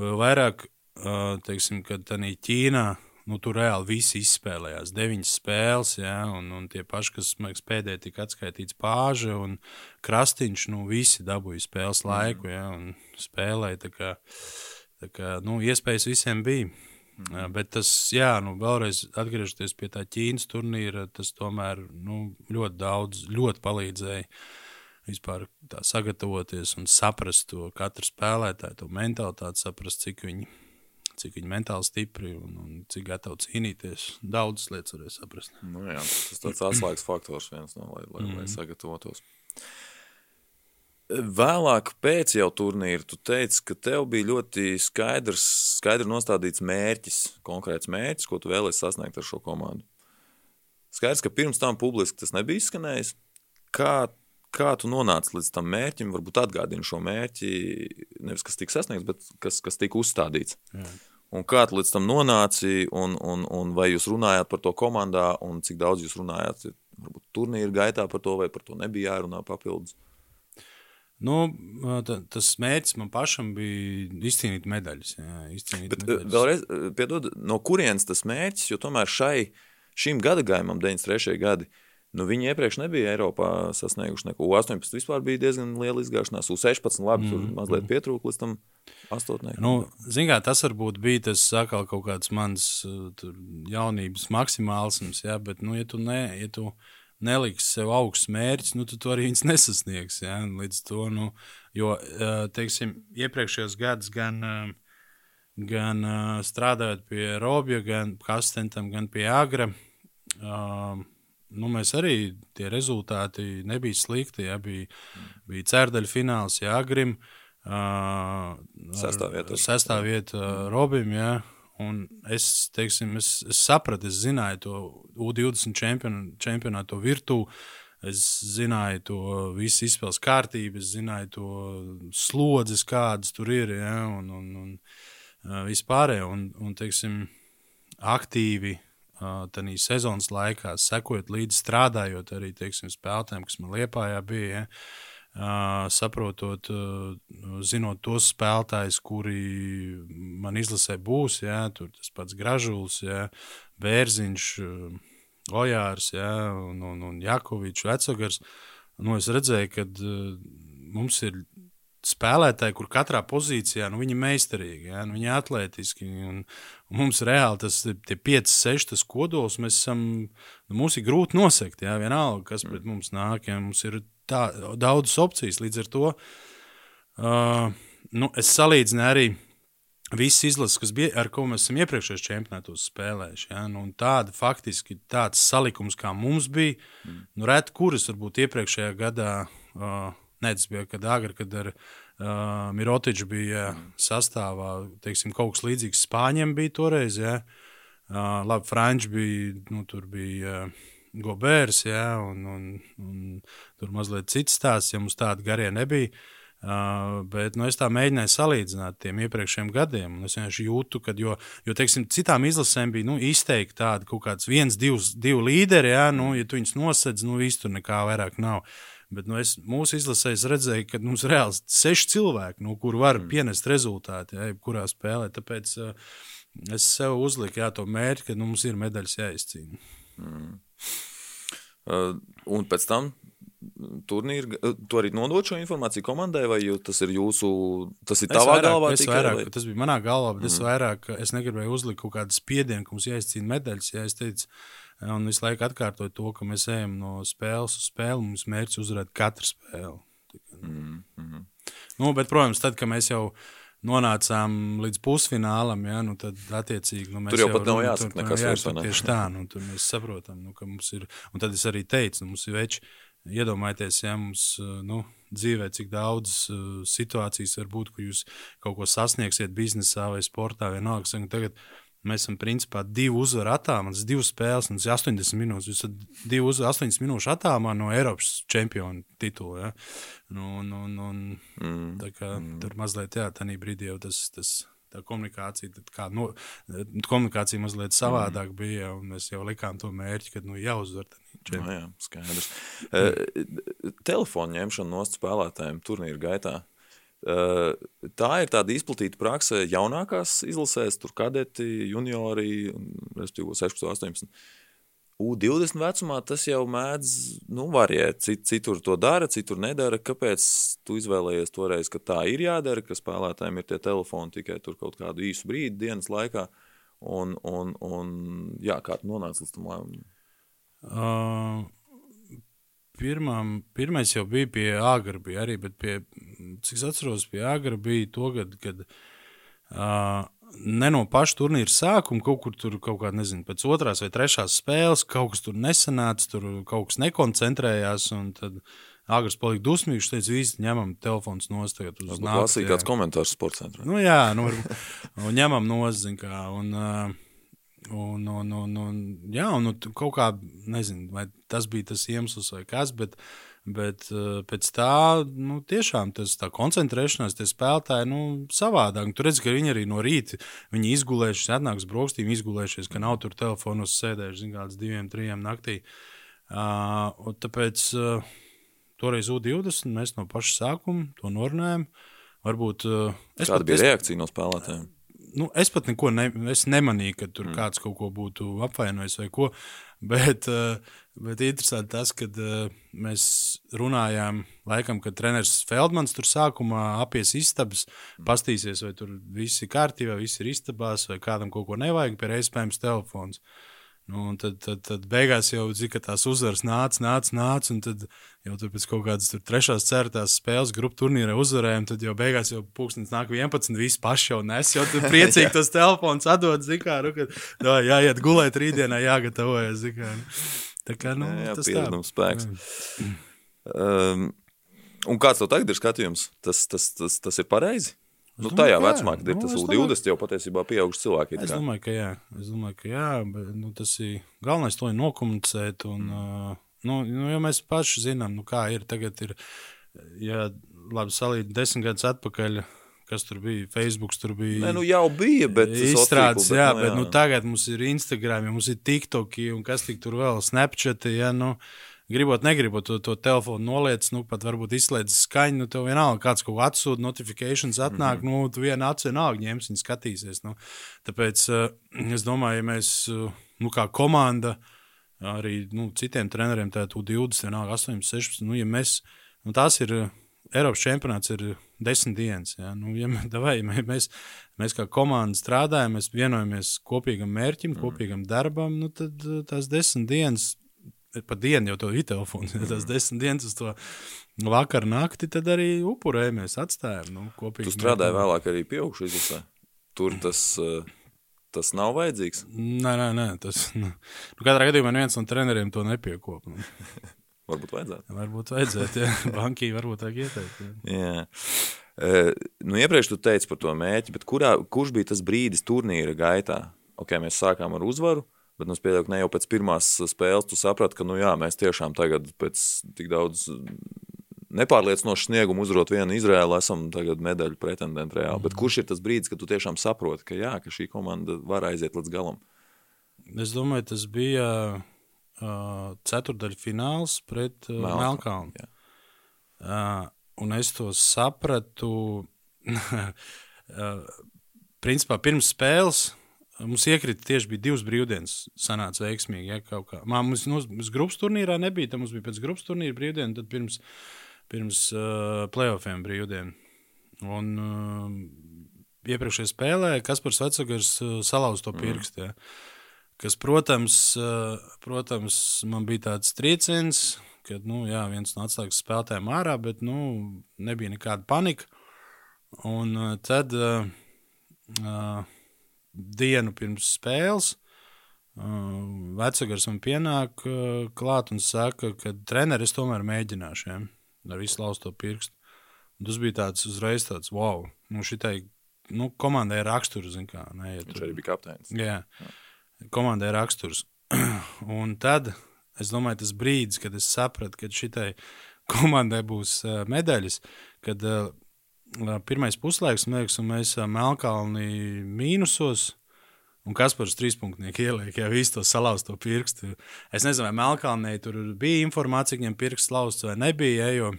Vēl vairāk, uh, teiksim, kad Ķīnā nu, tur reāli visi izspēlējās. Deviņas spēles, ja, un, un tie paši, kas liekas, pēdējā tika atskaitīts Pāža un Krastīņš, nu, visi dabūja spēles laiku ja, un spēlēja. Tā kā, tā kā, nu, iespējas visiem bija. Mm. Bet tas, jā, nu, vēlreiz atgriežoties pie tā Ķīnas turnīra, tas tomēr nu, ļoti daudz, ļoti palīdzēja vispār sagatavoties un saprast to katru spēlētāju, to mentalitāti, saprast, cik viņi cik viņi mentāli stipri un, un cik gatavi cīnīties. Daudzas lietas varēs saprast. Nu, jā, tas tāds atslēgas faktors viens, no, lai, lai, mm. lai sagatavotos. Vēlāk, pēc jau turnīra, tu teici, ka tev bija ļoti skaidrs, skaidri nostādīts mērķis, konkrēts mērķis, ko tu vēlēsi sasniegt ar šo komandu. Skaidrs, ka pirms tam publiski tas nebija izskanējis. Kā, kā tu nonāci līdz tam mērķim? Varbūt atgādini šo mērķi, nevis kas tika sasniegts, bet kas, kas tika uzstādīts. Jā un kā tu līdz tam nonāci, un, un, un vai jūs runājāt par to komandā, un cik daudz jūs runājāt varbūt turnīra gaitā par to, vai par to nebija jārunā papildus? Nu, tas mērķis man pašam bija izcīnīt medaļas. Jā, izcīnīt Bet, medaļas. Vēlreiz, piedod, no kurienes tas mērķis, jo tomēr šai, šim gadagājumam, 93. gadi, Nu, viņi iepriekš nebija Eiropā sasnieguši neko. U18 vispār bija diezgan liela izgāšanās. U16 labi, tur mm, mazliet mm. pietrūka līdz tam astotnē. Nu, Zinām, tas varbūt bija tas atkal kaut kāds mans tur, jaunības maksimālisms, ja, bet, nu, ja tu, ne, ja tu neliksi sev augsts mērķis, nu, tad tu arī viņus nesasniegs. Ja, līdz to, nu, jo, teiksim, iepriekšējos gadus gan, gan strādājot pie Robja, gan Kastentam, gan pie Agra, nu, mēs arī tie rezultāti nebija slikti. Ja, bija, bija cērdaļa fināls, ja Agrim. Uh, Sestā vieta uh, Robim. Ja, un es, teiksim, es, es sapratu, es zināju to U20 čempion, čempionātu virtuvi. Es zināju to visu izspēles kārtību, es zināju to slodzes, kādas tur ir, ja, un, un, un uh, vispārējo. Un, un, teiksim, aktīvi tādā sezonas laikā, sekojot līdzi, strādājot arī teiksim, spēlētājiem, kas man liepājā bija. Ja, saprotot, zinot tos spēlētājus, kuri man izlasē būs, ja, tur tas pats Gražulis, ja, Bērziņš, Ojārs ja, un, un, un Jakovičs, Vecogars. Nu, es redzēju, ka mums ir spēlētāji, kur katrā pozīcijā nu, viņi ir meistarīgi, ja? nu, viņi ir atletiski. Un, un mums reāli tas ir 5, 6 tas kodols. Mēs esam, nu, mums ir grūti nosegt, ja? vienalga, kas pret mums nāk. Ja? Mums ir tā, daudzas opcijas līdz ar to. Uh, nu, es salīdzinu arī visas izlases, kas bija, ar ko mēs esam iepriekšējos čempionātos spēlējuši. Ja? Nu, tāda faktiski tāds salikums, kā mums bija, mm. nu, reti kuras varbūt iepriekšējā gadā, uh, ne tas bija kad agri, kad ar uh, Mirotiču bija mm. sastāvā, teiksim, kaut kas līdzīgs Spāņiem bija toreiz. Ja? Uh, labi, Franči bija, nu, tur bija. Uh, Gobērs, ja, un, un, un tur mazliet cits stāsts, ja mums tāda garie nebija. Uh, bet nu, es tā mēģināju salīdzināt tiem iepriekšējiem gadiem. Es vienkārši jūtu, ka, jo, jo teiksim, citām izlasēm bija nu, izteikti tādi kaut kāds viens, divs, divi līderi. Ja, nu, ja tu viņus nosedz, nu viss tur nekā vairāk nav. Bet nu, es mūsu izlasēs redzēju, ka mums ir reāli seši cilvēki, nu, kur var mm. pienest rezultātu, ja kurā spēlē. Tāpēc uh, es sev uzliku jā, to mērķi, ka nu, mums ir medaļas jāizcīna. Mm. Uh, un pēc tam turnīru, tu arī nodod šo informāciju komandai, vai tas ir jūsu, tas ir tavā vairāk, galvā? Tikai, vairāk, vai? Tas bija manā galvā, bet mm. es vairāk, es negribēju uzlikt kaut kādu spiedienu, ka mums jāizcīna medaļas, ja es teicu, un visu laiku atkārtoju to, ka mēs ejam no spēles uz spēli, mums mērķis uzvarēt katru spēli. Mm. Mm. Nu, bet, protams, tad, kad mēs jau nonācām līdz pusfinālam, ja, nu, tad attiecīgi nu, mēs tur jau, jau pat nav jāsaka, nekas vairs. Tieši tā, nu, tur mēs saprotam, nu, ka mums ir, un tad es arī teicu, nu, mums ir veči, Iedomājieties, ja mums nu, dzīvē, cik daudz uh, situācijas var būt, ka jūs kaut ko sasniegsiet biznesā vai sportā. Vienalga, tagad mēs esam principā divu uzvaru attālumā, tas ir divas spēles, un tas ir 80 minūtes. Jūs esat divu uzvaru 80 minūšu attālumā no Eiropas čempionu titula. Ja? Nu, un, un, un, mm. tā kā mm. tur mazliet, jā, tā brīdī jau tas. tas tā komunikācija, kā, no, komunikācija mazliet savādāk mm. bija, un mēs jau likām to mērķi, ka nu, jāuzvar. No, jā, skaidrs. Uh, telefonu ņemšana no spēlētājiem turnīra gaitā. Tā ir tāda izplatīta prakse jaunākās izlasēs, tur kadeti, juniori, respektīvi 16, 18. U20 vecumā tas jau mēdz nu, variēt. Cit, citur to dara, citur nedara. Kāpēc tu izvēlējies toreiz, ka tā ir jādara, ka spēlētājiem ir tie telefoni tikai tur kaut kādu īsu brīdi dienas laikā? Un, un, un jā, kā tu nonāci līdz tam lēmumam? Uh, pirmam, pirmais jau bija pie Agra, bija arī, bet pie, cik es atceros, pie Agra bija to, kad, kad uh, ne no paša turnīra sākuma, kaut kur tur kaut kādā, nezinu, pēc otrās vai trešās spēles kaut kas tur nesanāca, tur kaut kas nekoncentrējās. Tad Agrs palika dusmīgs, teica, visi ņemam telefons nost. Tas bija kāds komentārs sporta centrā. Nu, jā, nu, ņemam nost, zin kā. Un, Un, un, un, un, jā, un nu, kaut kā, nezinu, vai tas bija tas iemesls vai kas, bet uh, Bet uh, pēc tā, nu, tiešām tas tā koncentrēšanās, tie spēlētāji, nu, savādāk. Tur redz, ka viņi arī no rīta, viņi izgulējušies, atnāks brokstīm, izgulējušies, ka nav tur telefonos sēdējuši, zin, kāds diviem, trijiem naktī. Uh, tāpēc uh, toreiz U20 mēs no paša sākuma to norunājām. Varbūt, uh, Kāda bija es, reakcija no spēlētājiem? Nu, es pat neko ne, es nemanīju, ka tur mm. kāds kaut ko būtu apvainojis vai ko. [LAUGHS] Bet, uh, Bet interesanti tas, ka uh, mēs runājām, laikam, kad treneris Feldmans tur sākumā apies istabas, pastīsies, vai tur viss ir kārtībā, viss ir istabās, vai kādam kaut ko nevajag, pie reizes pēmas telefons. Nu, tad, tad, tad beigās jau zina, ka tās uzvaras nāca, nāca, nāca. Un tad jau tur pēc kaut kādas trešās, ceturtās spēles grupu turnīra uzvarējām. Tad jau beigās jau pūkstens nāk 11, visi paši jau nes. Jau tur [LAUGHS] priecīgi tos telefons atdod, zina, kā, nu, kad jāiet gulēt rītdienā, jāgatavojas. Zina, kā, Tā kā nu, jā, jā, tas ir spēks. Um, un kāds tev tagad ir skatījums? Tas, tas, tas, tas ir pareizi? Nu, tajā jā, vecumā, kad ir nu, tas U20, jau patiesībā pieauguši cilvēki. Es domāju, ka jā, es domāju, ka jā, bet nu, tas ir galvenais to nokomunicēt. Un, mm. uh, nu, nu, jo mēs paši zinām, nu, kā ir tagad. Ir, ja labi salīdzināt desmit gadus atpakaļ, kas tur bija. Facebook tur bija. Nē, nu jau bija, bet izstrādes, jā, bet, jā. Nu, tagad mums ir Instagram, ja mums ir TikTok, un kas tik tur vēl Snapchat. Ja, nu, Gribot, negribot to, to telefonu noliec, nu, pat varbūt izslēdz skaņu, nu, tev vienalga kāds kaut ko atsūta, notifikācijas atnāk, mm -hmm. nu, tu vienu acu vienalga ņems un skatīsies. Nu. Tāpēc uh, es domāju, ja mēs, uh, nu, kā komanda, arī nu, citiem treneriem, tādu 20, vienalga 8, 16, nu, ja mēs, nu, tās ir Eiropas čempionāts ir desmit dienas. Ja? Nu, ja [LAUGHS] davai, mēs, mēs kā komanda strādājam, mēs vienojamies kopīgam mērķim, mm. kopīgam darbam, nu, tad eh, tās desmit dienas, pa dienu jau to ir telefons, ja tās mm. desmit dienas uz to vakar nakti, tad arī upurējamies, atstājam nu, kopīgi. Tu strādāji vēlāk arī pieaugšu izlasē? tur tas, uh, tas nav vajadzīgs. Nē, nē, nē tas nu, nu, katrā gadījumā neviens no treneriem to nepiekopa. Nu. [LAUGHS] Varbūt vajadzētu. Varbūt vajadzētu, ja [LAUGHS] bankī varbūt vajag ieteikt. Jā. jā. Uh, nu, iepriekš tu teici par to mēķi, bet kurā, kurš bija tas brīdis turnīra gaitā? Ok, mēs sākām ar uzvaru, bet nu, es pieļauju, ka ne jau pēc pirmās spēles tu saprati, ka nu, jā, mēs tiešām tagad pēc tik daudz nepārliecinošu sniegumu uzvarot vienu Izraēlu, esam tagad medaļu pretendenti reāli. Mm. Bet kurš ir tas brīdis, kad tu tiešām saproti, ka, jā, ka šī komanda var aiziet līdz galam? Es domāju, tas bija uh, ceturdaļfināls pret uh, Melnkalnu. Uh, un es to sapratu. [LAUGHS] principā pirms spēles mums iekrita tieši bija divas brīvdienas. Sanāca veiksmīgi. Ja, Mā, mums, nu, mums grupas turnīrā nebija, tad mums bija pēc grupas turnīra brīvdiena, tad pirms, pirms uh, playoffiem brīvdiena. Un uh, iepriekšējā spēlē Kaspars Vecagars uh, salauza to pirkstu. Ja, kas, protams, uh, protams, man bija tāds trieciens ka nu, jā, viens no atslēgas spēlētājiem ārā, bet nu, nebija nekāda panika. Un uh, tad uh, uh, dienu pirms spēles uh, vecākais man pienāk uh, klāt un saka, ka treneris tomēr mēģināšu ja, ar visu lausto pirkstu. Un tas bija tāds uzreiz tāds, wow, nu šitai nu, komandai ir raksturs. Kā, ne, ja tur... Viņš arī bija kapteinis. Jā, jā. komandai ir raksturs. [CLEARS THROAT] un tad Es domāju, tas brīdis, kad es sapratu, ka šitai komandai būs uh, medaļas, kad uh, pirmais puslaiks, liekas, un mēs uh, Melnkalni mīnusos. Un kas par trīspunktnieku ieliek, ja visu to salauzto pirkstu. Es nezinu, vai Melnkalnē tur bija informācija, ka viņam pirksts lauzts vai nebija. Ja, jo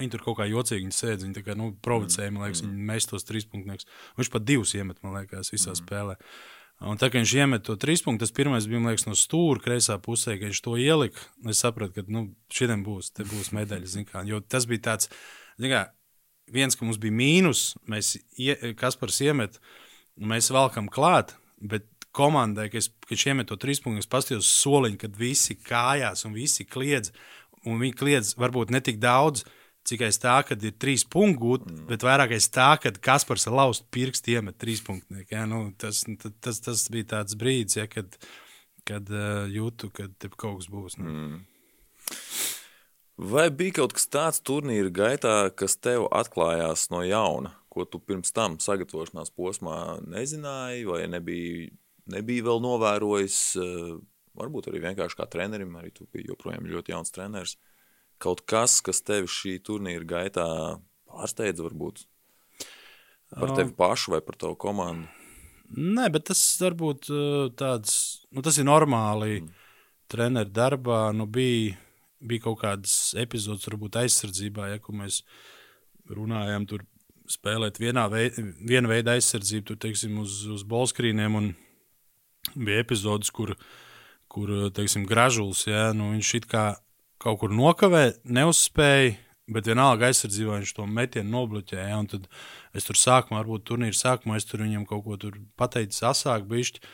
Viņi tur kaut kā jocīgi sēž, viņi kā, nu, provocēja, man liekas, viņi mēs tos trīspunktniekus. Viņš pat divus iemet, man liekas, visā mm. spēlē. Uh, Un tā kā viņš iemet to trīs punktu, tas pirmais bija liekas, no stūra kreisā pusē, kad viņš to ielika. Es sapratu, ka nu, šodien būs, būs medaļas. Jo tas bija tāds, kā, viens, ka mums bija mīnus, mēs, Kaspars iemet, mēs valkam klāt, bet komandai, kad viņš iemet to trīs punktu, es paskatījos soliņu, kad visi kājās un visi kliedz. Un viņi kliedz varbūt ne tik daudz, cik aiz tā, ka ir trīs punkti gūti, mm. bet vairāk aiz tā, ka Kaspars ar laustu pirkstu iemet trīs punktu. Ja, nu, tas, tas, tas bija tāds brīdis, ja, kad, kad uh, jūtu, ka kaut kas būs. Nu. Mm. Vai bija kaut kas tāds turnīra gaitā, kas tev atklājās no jauna, ko tu pirms tam sagatavošanās posmā nezināji, vai nebija, nebija vēl novērojis? Uh, varbūt arī vienkārši kā trenerim, arī tu biji joprojām ļoti jauns treneris. Kaut kas, kas tevi šī turnīra gaitā pārsteidza, varbūt par tevi pašu vai par tavu komandu? Nē, bet tas varbūt tāds, nu, tas ir normāli mm. treneru darbā. Nu, bija, bija kaut kādas epizodes, varbūt aizsardzībā, ja mēs runājām, tur spēlēt vienā veid, viena veida aizsardzību, tur, teiksim, uz, uz bolskrīniem. Bija epizodes, kur, kur teiksim, gražulis, ja, nu, viņš it kā kaut kur nokavē, neuzspēja. Bet vienalga aizsardzībā viņš to metienu nobloķēja. Ja, tad es tur sākumā, varbūt turnīra sākumā, es tur viņam kaut ko pateicu, asāk, bišķi.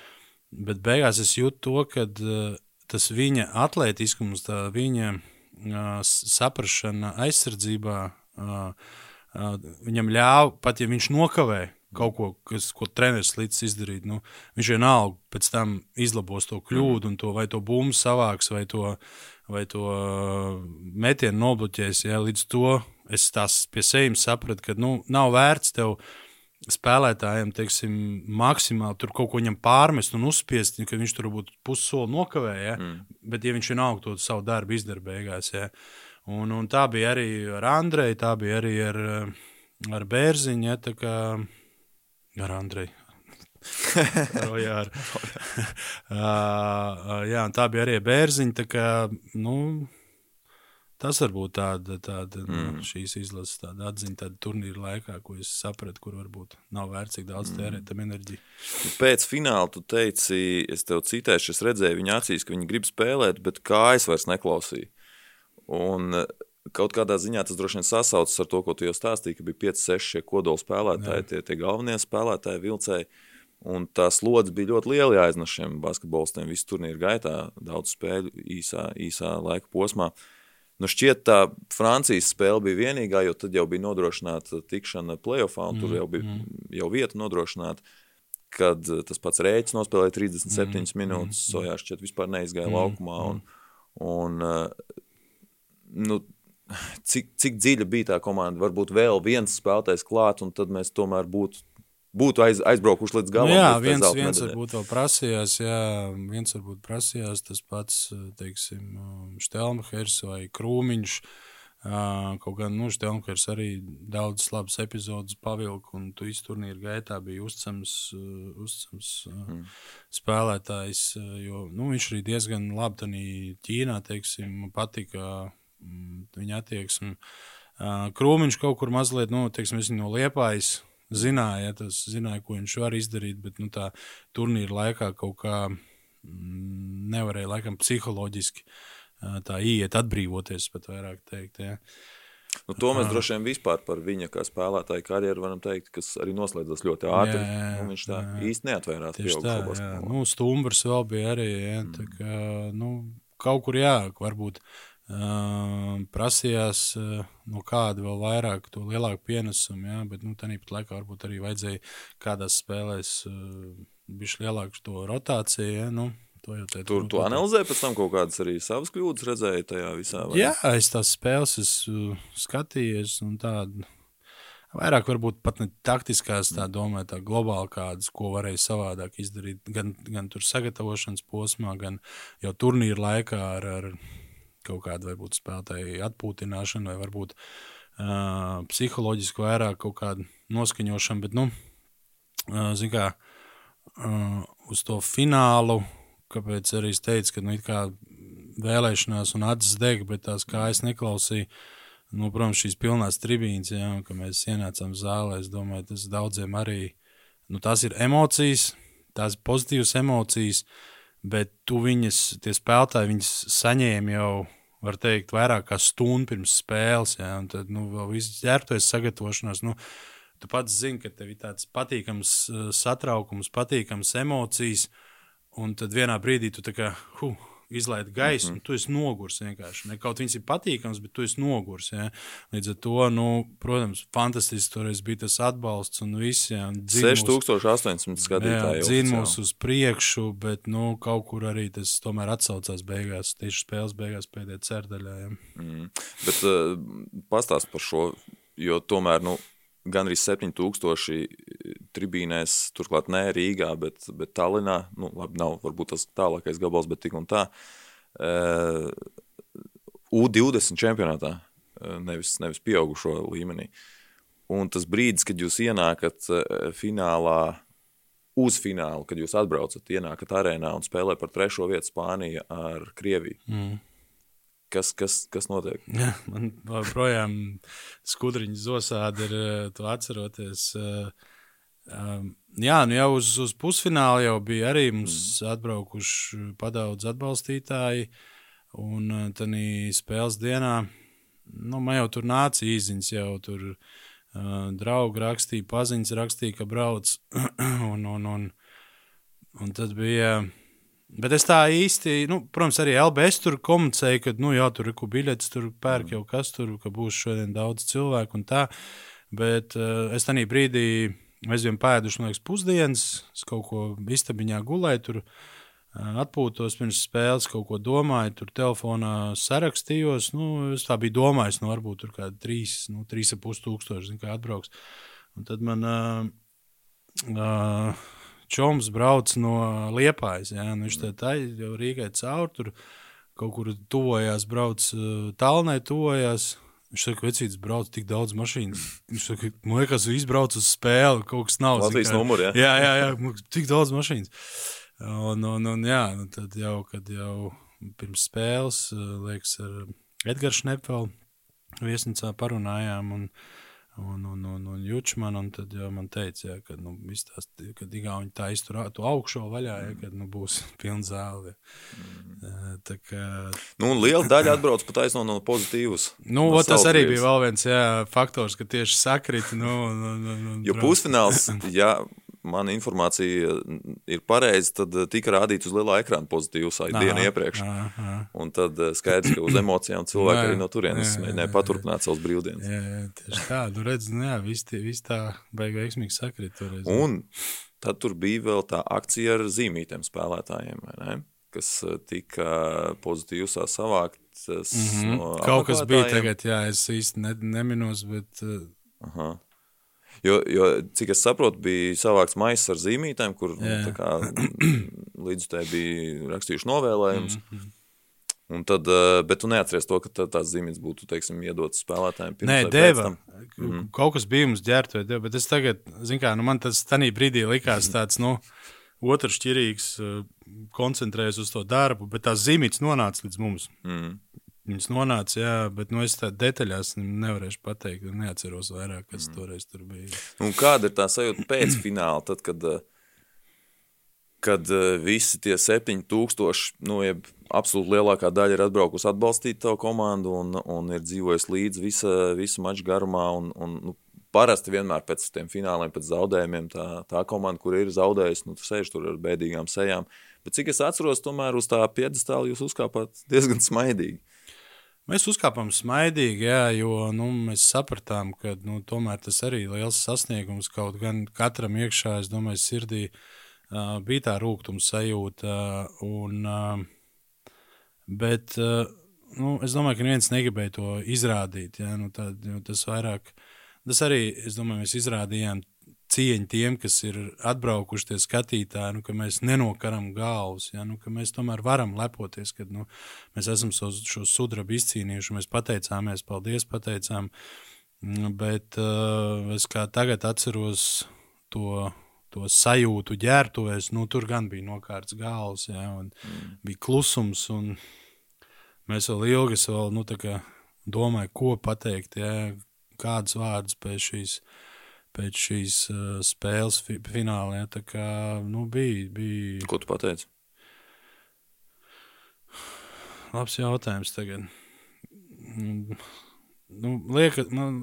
Bet beigās es jūtu to, ka uh, tas viņa atletiskums, tā viņa uh, saprāšana aizsardzībā, uh, uh, viņam ļāva, pat ja viņš nokavēja, kaut ko, kas, ko treneris līdz izdarīt. Nu, viņš vienalga pēc tam izlabos to kļūdu, un to, vai to bumbu savāks, vai to, vai to metienu nobloķēs. Ja, līdz to es tās pie sevis sapratu, ka nu, nav vērts tev spēlētājiem, teiksim, maksimāli tur kaut ko viņam pārmest un uzspiest, ka viņš tur būtu pussoli nokavēja. Ja? Mm. Bet, ja viņš vienalga to savu darbu izdara beigās, ja? un, un tā bija arī ar Andreju, tā bija arī ar, ar Bērziņu. Ja? Tā kā Ar Andreju. [LAUGHS] [LAUGHS] Jā, tā bija arī bērziņa. Kā, nu, tas varbūt tāda, tāda nu, mm. nu, šīs izlases tāda atziņa, tāda turnīra laikā, ko es sapratu, kur varbūt nav vērts tik daudz mm. tērēt tam enerģiju. Pēc fināla tu teici, es tev citēšu, es redzēju viņa acīs, ka viņi grib spēlēt, bet kājas vairs neklausīja. Un Kaut kādā ziņā tas droši vien sasaucas ar to, ko tu jau stāstīji, ka bija 5, 6 šie kodola spēlētāji, tie, tie galvenie spēlētāji, vilcēji. Un tā slodze bija ļoti liela jāiznes šiem basketbolistiem visu turnīru gaitā, daudz spēļu īsā, īsā laika posmā. Nu šķiet, tā Francijas spēle bija vienīgā, jo tad jau bija nodrošināta tikšana playoffā, un mm, tur jau bija mm. jau vieta nodrošināta. kad uh, tas pats Rēķis nospēlēja 37 Mm, mm, minūtes, mm, Sojās šķiet vispār neizgāja Mm, mm, laukumā. Un, un, uh, nu, cik, cik dziļa bija tā komanda? Varbūt vēl viens spēlētājs klāt, un tad mēs tomēr būtu, būtu aiz, aizbraukuši līdz Nu, galam. jā, līdz tai viens, viens varbūt vēl prasījās, jā, viens varbūt prasījās tas pats, teiksim, Štelmhers vai Krūmiņš. Kaut gan, nu, Štelmhers arī daudz labas epizodes pavilka, un tu visu turnīru gaitā bija uzticams, uh, uzticams mm. spēlētājs, jo, nu, viņš arī diezgan labi tanī Ķīnā, teiksim, patika mm, viņa attieksme. Krūmiņš kaut kur mazliet, nu, teiksim, no Liepājas zināja, tas zināja, ko viņš var izdarīt, bet nu, tā turnīra laikā kaut kā mm, nevarēja laikam psiholoģiski tā iet, atbrīvoties, pat vairāk teikt. Ja. Nu, to mēs droši vien vispār par viņa kā spēlētāja karjeru varam teikt, kas arī noslēdzas ļoti ātri. Jā, jā, nu, viņš tā jā. īsti neatvērās jā. basketbolā. Nu, stumbrs vēl bija arī, ja, tā kā, nu, kaut kur jā, varbūt prasījās no kāda vēl vairāk, to lielāku pienesumu, jā, bet, nu, tādā pat laikā varbūt arī vajadzēja kādās spēlēs bišķi lielāku to rotāciju, ja, nu, to jau teicu. Tur nu, tu analizēji pēc tam kaut kādas arī savas kļūdas, redzēji tajā visā. vai? Jā, es tās spēles esmu skatījies, un tādu vairāk varbūt pat ne taktiskās, tā domāju, tā globāli kādas, ko varēja savādāk izdarīt. Gan, gan tur sagatavošanas posmā, gan jau turnīra laikā ar, ar kaut kādu varbūt spēlētāju atpūtināšanu, vai varbūt uh, psiholoģiski vairāk kaut kādu noskaņošanu. Bet, nu, uh, zin kā, uh, uz to finālu, kāpēc arī es teicu, ka nu, vēlēšanās un acis deg, bet tās kājas neklausīja. Nu, protams, šīs pilnās tribīnes, un, kad mēs ienācām zālē, es domāju, tas daudziem arī nu, tās ir emocijas, tās pozitīvas emocijas, bet tu viņas, tie spēlētāji, viņas saņēma jau, var teikt, vairāk kā stundu pirms spēles. Jā, un tad, nu, vēl viss ģērbtojas sagatavošanās. Nu, tu pats zini, ka tev ir tāds patīkams uh, satraukums, patīkams emocijas, un tad vienā brīdī tu tā kā, huh, izlaid gaisu, mm -hmm. tu esi nogurs vienkārši. Ne kaut viņas ir patīkams, bet tu esi nogurs. Ja? Līdz ar to, nu, protams, fantastiski toreiz bija tas atbalsts un viss. Ja? un dzin mūs- 6800 skatītāji. Oficiāli. mūs uz priekšu, bet nu, kaut kur arī tas tomēr atsaucās beigās, tieši spēles beigās pēdējā cerdaļā. Ja. Mm. Bet uh, pastāst par šo, jo tomēr nu, gan arī 7000 tribīnēs, turklāt ne Rīgā, bet, bet Tallinā, nu, labi, nav varbūt tas tālākais gabals, bet tik un tā. Uh, U20 čempionātā, uh, nevis, nevis pieaugušo līmenī. Un tas brīdis, kad jūs ienākat uh, finālā, uz finālu, kad jūs atbraucat, ienākat arēnā un spēlē par trešo vietu Spāniju ar Krieviju. Mm. Kas, kas, kas notiek? [LAUGHS] Ja, man joprojām skudriņš zosādi ir, eh, to atceroties. eh, um, Jā, nu jau uz, uz pusfinālu jau bija arī mums atbraukuši padaudz atbalstītāji. Un tad spēles dienā, nu, man jau tur nāca īziņas, jau tur uh, draugi rakstīja, paziņas rakstīja, ka brauc. [CLEARS THROAT] un, un, un, un tad bija. Bet es tā īsti, nu, protams, arī LBS tur komunicēju, ka, nu, jā, tur ir ko biļetes, tur pērk jau kas tur, ka būs šodien daudz cilvēku un tā. Bet uh, es tajā brīdī, bijām pēduši, man liekas, pusdienas, es kaut ko istabiņā gulēju, tur uh, atpūtos pirms spēles, kaut ko domāju, tur telefonā sarakstījos. Nu, es tā biju domājis, nu, varbūt tur kādi trīs, nu, trīs ap pus tūkstoši, zin, kā atbrauks. Un tad man. Uh, uh, Čoms brauc no Liepājas. Ja? Nu, viņš tā jau Rīgai caur, tur kaut kur tuvojās, brauc uh, tālnē, tuvojās. Viņš saka, ka vecītis brauc tik daudz mašīnas. Viņš saka, man liekas, viņš brauc uz spēli, kaut kas nav. Latvijas numuri, ja? jā, jā, jā, man tik daudz mašīnas. Un, un, un jā, nu, tad jau, kad jau pirms spēles, uh, liekas, ar Edgars Šnepelu viesnīcā parunājām. Un, Un, un, un, un Jučman, un tad jau man teica, ja, ka, nu, tās, kad Igauni tā iztur to augšo vaļā, ja, kad nu, būs [LAUGHS] pilna zāle. Ja. Tā kā, Nu, un liela daļa atbrauc pat aizno no pozitīvas. nu, no tas arī bija vēl viens jā, faktors, ka tieši sakrita. Nu, nu, nu, nu, Jo pusfināls, [LAUGHS] ja mana informācija ir pareiza, tad tika rādīts uz lielā ekrāna pozitīvs dienu iepriekš. aha, aha. Un tad uh, skaidrs, ka uz emocijām cilvēki Jā, arī no turienes mēģināja paturpināt savus brīvdienas. Jā, jā, tieši tā. Nu, redz, nu, jā, viss, viss tā baigi veiksmīgi sakrit toreiz. Un tad tur bija vēl tā akcija ar zīmītiem spēlētājiem, kas uh, tika pozitīvi savāktas. Mm -hmm. no Kaut kas bija tagad, jā, es īsti ne, neminos, bet uh, Aha. Jo, jo, cik es saprotu, bija savāks maisis ar zīmītēm, kur nu, kā, [CLEARS THROAT] līdz tai bija rakstījuši novēlējumus. Mhm. Un tad, eh, bet tu neatceries to, ka tā- tās zīmītes būtu, teiksim, iedotas spēlētājiem Nē, deva. Mm. Kaut kas bija mums ģērbta, bet es tagad, zinu, kā nu, man tas tajā brīdī likās tāds, nu, otršķirīgs, uh, koncentrējies uz to darbu, bet tās zīmītes nonāca līdz mums. Mm. Viņas nonāca, jā, bet nu, es tādā detaļās nevarēšu pateikt, neatceros vairāk, kas mm. toreiz tur bija. Un kāda ir tā sajūta pēc [CLEARS THROAT] fināla, tad, kad, eh, kad eh, visi tie 7000, nu, jeb absolūti lielākā daļa ir atbraukusi atbalstīt tavu komandu un, un ir dzīvojusi līdzi visa, visu maču garumā. Un, un, nu, parasti vienmēr pēc tiem fināliem, pēc zaudējumiem, tā, tā komanda, kur ir zaudējusi, nu, tu sēž tur ar bēdīgām sejām. Bet cik es atceros, tomēr uz tā piedestāla jūs uzkāpāt diezgan smaidīgi. Mēs uzkāpām smaidīgi, jā, jo nu, mēs sapratām, ka nu, tas arī ir liels sasniegums. Kaut gan katram iekšā, es domāju, sirdī uh, bija tā rūkuma sajūta. Un, uh, bet uh, nu, es domāju, ka neviens negribēja to izrādīt. Jā, nu, tā, tas, vairāk, tas arī, es domāju, mēs izrādījām cieņu tiem, kas ir atbraukuši tie skatītāji, nu, ka mēs nenokaram galvas, ja, nu, ka mēs tomēr varam lepoties, ka nu, mēs esam šo, šo sudrabu izcīnījuši. Mēs pateicāmies, paldies, pateicām. Mm, Bet uh, es kā tagad atceros to, to sajūtu ģērbtuvēs, nu, tur gan bija nokārts galvas, ja, un mm. bija klusums. Un mēs vēl ilgi vēl, nu, domāju, ko pateikt, ja, kādas vārdas pēc šīs pēc šīs uh, spēles fi finālā. Ja, tā kā nu, bija, bija Ko tu pateici? labs jautājums tagad. Nu, liekas, man,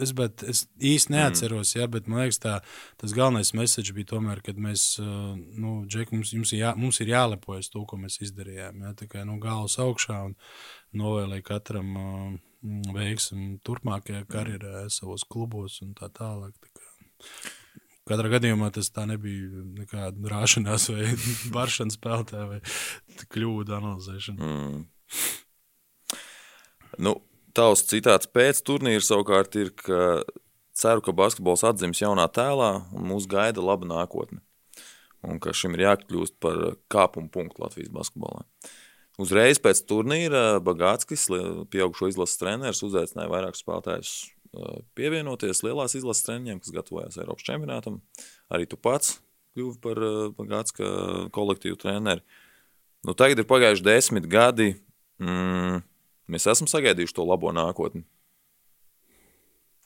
es, bet, es īsti neatceros, mm. ja, bet man liekas, tā, tas galvenais message bija tomēr, kad mēs, uh, nu, Džek, mums, jums ir jā, mums ir jālepojas to, ko mēs izdarījām. Ja, tā kā nu, galvas augšā un novēlēja katram uh, veiksmi turpmākajā karjerā, savos klubos un tā tālāk. Tā kā. Katrā gadījumā tas tā nebija nekāda rāšanās vai [LAUGHS] baršanas spēlētāja vai kļūda analizēšana. Mm. Nu, tavs citāts pēc turnīra savukārt ir, ka ceru, ka basketbols atdzims jaunā tēlā un mūs gaida laba nākotne. Un ka šim ir jākļūst par kāpumu punktu Latvijas basketbolā. Uzreiz pēc turnīra Bagātskis, pieaugušo izlases treneris, uzaicināja vairākus spēlētājus pievienoties lielās izlases treniņiem, kas gatavojās Eiropas čempionātam. Arī tu pats kļuvi par Bagātska kolektīvu treneri. Nu, tagad ir pagājuši desmit gadi. Mm, mēs esam sagaidījuši to labo nākotni.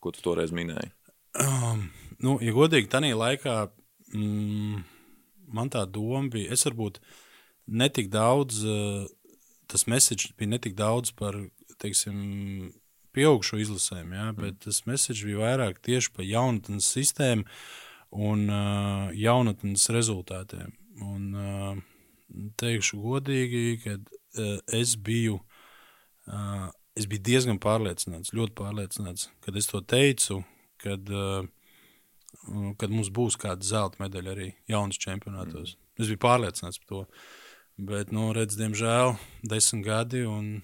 Ko tu toreiz minēji? Um, nu, ja godīgi, tajā laikā mm, man tā doma bija, es varbūt netik daudz, uh, tas message bija netik daudz par, teiksim, pieaugšo izlasēm, ja, bet tas message bija vairāk tieši par jaunatnes sistēmu un uh, jaunatnes rezultātiem. Un, uh, teikšu godīgi, ka uh, es biju Uh, es biju diezgan pārliecināts, ļoti pārliecināts, kad es to teicu, kad, uh, kad mums būs kāda zelta medaļa arī jaunas čempionātos. Mm. Es biju pārliecināts par to. Bet, nu, redz, diemžēl, desmit gadi. Un,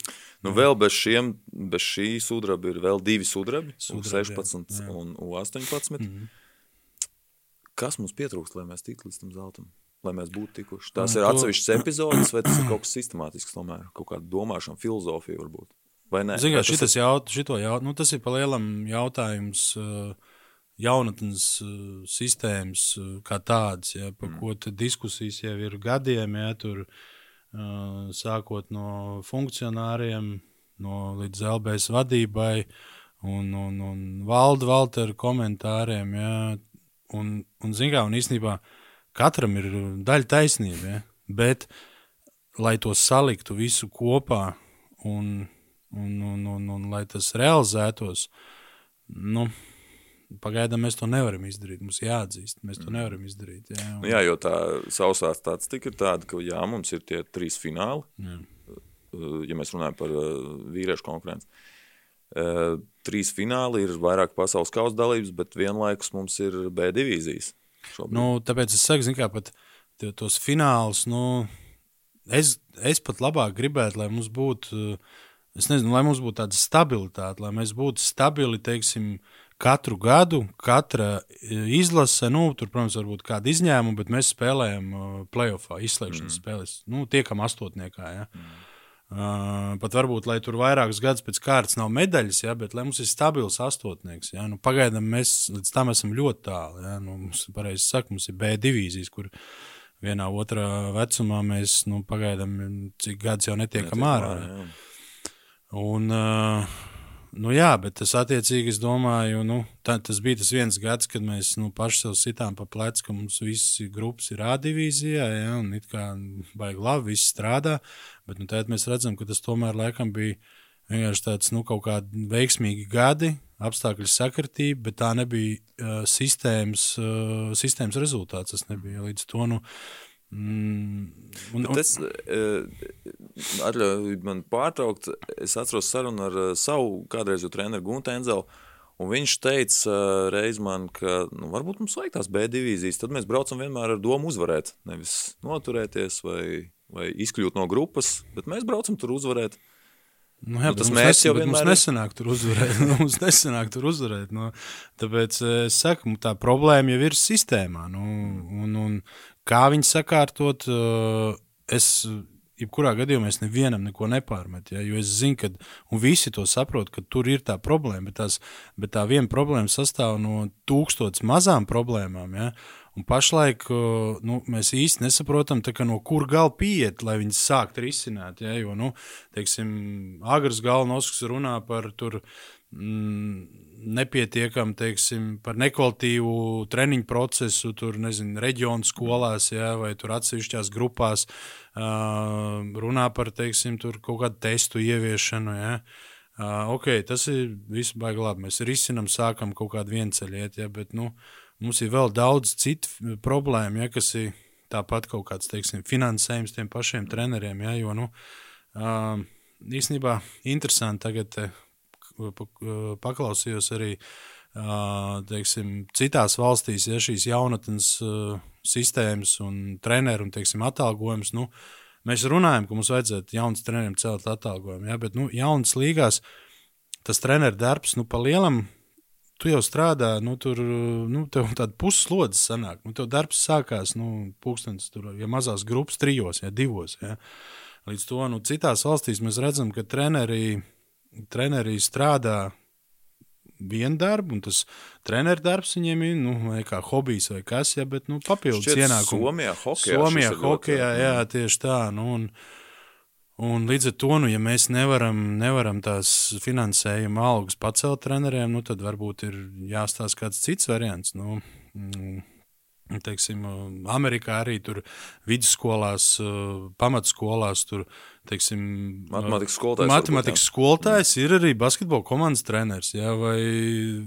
nu, vēl bez, šiem, bez šī sudraba ir vēl divi sudrabi, Sudrabi, 16 jā, jā. un 18. Mm -hmm. Kas mums pietrūkst, lai mēs tiktu līdz tam zeltam? Lai mēs būtu tikuši. Tās Nu, ir to- atsevišķas epizodes, vai tas ir kaut kas sistemātisks, tomēr kaut kāda domāšana, filozofija varbūt. Vai nē? Ziniet, Vai kā tas šitas jaut, šito jaut, nu, tas ir pa lielam jautājums uh, jaunatnes uh, sistēmas uh, kā tādas, ja, par mm. ko diskusijas jau ir gadiem, ja, tur uh, sākot no funkcionāriem, no līdz LBS vadībai un, un, un valda Valtera komentāriem, ja, un, un kā, un īstenībā katram ir daļa taisnība, ja, bet, lai to saliktu visu kopā un un, un, un, un lai tas realizētos, nu, pagaidām mēs to nevaram izdarīt. Mums jāatzīst, mēs to nevaram izdarīt. Jā, un, Nu, jā, jo tā sausās tāds tik ir tāda, ka jā, mums ir tie trīs fināli. jā. ja mēs runājam par vīriešu konkurenci. Trīs fināli ir vairāk pasaules kausa dalības, bet vienlaikus mums ir B divīzijas. Šobrīd. Nu, tāpēc es saku, kā pat tos finālus, nu, es, es pat labāk gribētu, lai mums būtu, es nezinu, lai mums būtu tāda stabilitāte, lai mēs būtu stabili, teiksim, katru gadu, katra izlase, nu, tur, protams, var būt kāda izņēmuma, bet mēs spēlējam playoffā, izslēgšanas mm. spēles, nu, tiekam astotniekā, ja. Mm. Uh, pat varbūt, lai tur vairākus gadus pēc kārtas nav medaļas, ja, bet lai mums ir stabils astotnieks. Ja, nu, pagaidām mēs līdz tam esam ļoti tālu. Ja, nu, mums, pareizi saka, mums ir B divīzijas, kur vienā otrā vecumā mēs nu, pagaidām cik gadus jau netiekam ārā. Ja. Un, uh, Nu, jā, bet tas attiecīgi, es domāju, nu, tā, tas bija tas viens gads, kad mēs nu, paši sev sitām pa plecu, ka mums visas grupas ir A divīzijā, ja, un it kā baigi labi, viss strādā. Bet nu, tagad mēs redzam, ka tas tomēr laikam bija vienkārši tāds nu, kaut kādi veiksmīgi gadi, apstākļu sakritība, bet tā nebija uh, sistēmas, uh, sistēmas rezultāts. Tas nebija līdz to. Nu, Mm, un, un... Es eh, atļauju man pārtraukt. Es atceros sarunu ar eh, savu kādreizu treneru Guntu Enzelu. Un viņš teica uh, reiz man, ka nu, varbūt mums vajag tās B divīzijas. Tad mēs braucam vienmēr ar domu uzvarēt. Nevis noturēties vai, vai izkļūt no grupas, bet mēs braucam tur uzvarēt. Nu, jā, nu, tas mērķis jau vienmēr mums nesanāk tur uzvarēt. [LAUGHS] mums nesanāk tur uzvarēt. Nu, tāpēc es saku, tā problēma jau ir sistēmā. Nu, un, un, Kā viņi sakārtot, eh, es jebkurā gadījumā es nevienam neko nepārmetu. Ja, jo es zinu, ka visi to saprot, ka tur ir tā problēma. Bet, tās, bet tā viena problēma sastāv no tūkstotis mazām problēmām. Ja, un pašlaik eh, nu, mēs īsti nesaprotam, kā, no kur gala pieiet, lai viņas sāktu risināt. Ja, jo, nu, teiksim, Agras galvenosks runā par tur mm, nepietiekami teiksim, par nekvalitīvu treniņu procesu, tur nezinu, reģionu skolās ja, vai tur atsevišķās grupās, uh, runā par teiksim, kaut kādu testu ieviešanu. Ja. Uh, ok, tas ir viss baigi labi. Mēs risinām, sākam kaut kādu vienceļu iet, ja, bet nu, mums ir vēl daudz citu problēmu, ja, kas ir tāpat kaut kāds teiksim, finansējums tiem pašiem treneriem. Ja, jo, nu, uh, īstenībā interesanti tagad paklausījos arī teiksim, citās valstīs, ja šīs jaunatnes sistēmas un treneru un teiksim, atalgojums. Nu, mēs runājam, ka mums vajadzētu jaunas treneriem celt atalgojumu, ja, bet nu, jaunas līgās tas treneru darbs nu, pa lielam. Tu jau strādā, nu, tur nu, tāda pusslodze sanāk. Nu, tev darbs sākās, nu, pūkstens, tur, ja mazās grupas, trijos, ja divos. Ja. Līdz to, nu, citās valstīs mēs redzam, ka treneri treneri strādā vienu darbu, un tas treneru darbs viņiem ir nu, kā hobijs vai kas, ja, bet nu, papildus ienākums. Somijā, hokejā. Somijā, hokejā, jā, tieši tā. Nu, un, un līdz ar to, nu, ja mēs nevaram, nevaram tās finansējuma algas pacelt treneriem, nu, tad varbūt ir jāstāsta kāds cits variants. Nu, mm, Teiksim, Amerikā arī tur vidusskolās, pamatskolās, tur teiksim, matemātikas skolotājs. Matemātikas skolotājs ir arī basketbola komandas treneris, jā, vai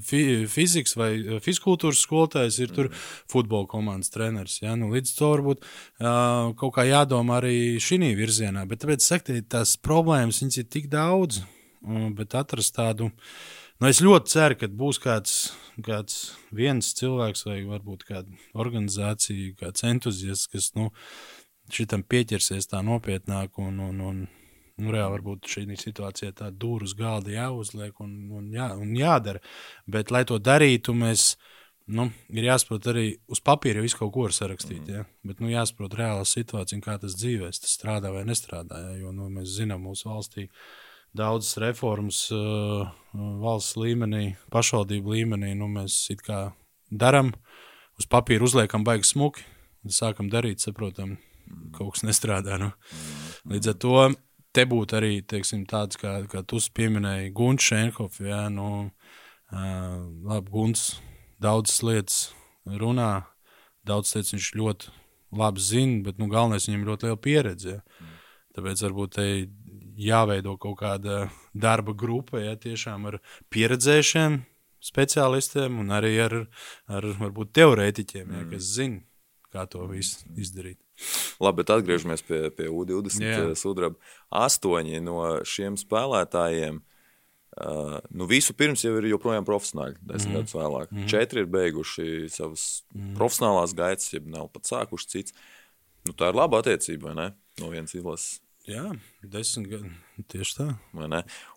fi, fizikas vai fiziskultūras skolotājs ir tur mm. futbola komandas treneris. Jā, nu, līdz to varbūt uh, kaut kā jādomā arī šī virzienā. Bet tāpēc, sakti, tās problēmas ir tik daudz, bet atrast tādu. Nu, es ļoti ceru, ka būs kāds kāds viens cilvēks vai varbūt kāda organizācija, kāds entuziasts, kas nu, šitam pieķersies tā nopietnāk un, un, un nu, reāli varbūt šī situācijā tā dūru uz galda jāuzliek un, un, jā, un jādara. Bet, lai to darītu, mēs. Nu, ir jāsaprot arī uz papīra, jau visu kaut ko sarakstīt. Mm. Ja? Bet nu, jāsaprot reāla situācija, kā tas dzīvēs, tas strādā vai nestrādā. Ja? Jo nu, mēs zinām, mūsu valstī daudzas reformas uh, valsts līmenī, pašvaldību līmenī. Nu, mēs it kā darām, uz papīra uzliekam baigi smuki, sākam darīt, saprotam, kaut kas nestrādā. Nu. Līdz ar to te būtu arī teiksim, tāds, kā, kā tu pieminēji, Gunts Šenhofs. Ja, nu, uh, labi, Gunts daudzas lietas runā, daudz lietas viņš ļoti labi zina, bet nu, galvenais viņam ir ļoti liela pieredze. Ja. Tāpēc varbūt te jāveido kaut kāda darba grupa, ja tiešām ar pieredzējušiem speciālistiem un arī ar, ar varbūt teorētiķiem, ja, mm. kas zina, kā to visu izdarīt. Labi, bet atgriežamies pie, pie U20 Jā. uh, sudraba. Astoņi no šiem spēlētājiem. Uh, nu, visu pirms jau ir joprojām profesionāļi, desmit mm. gadus vēlāk. Mm. Četri ir beiguši savas mm. profesionālās gaitas, ja nav pat sākuši cits. Nu, tā ir laba attiecība, vai ne? No vienas izlases. Jā, desmit gadi. Tieši tā.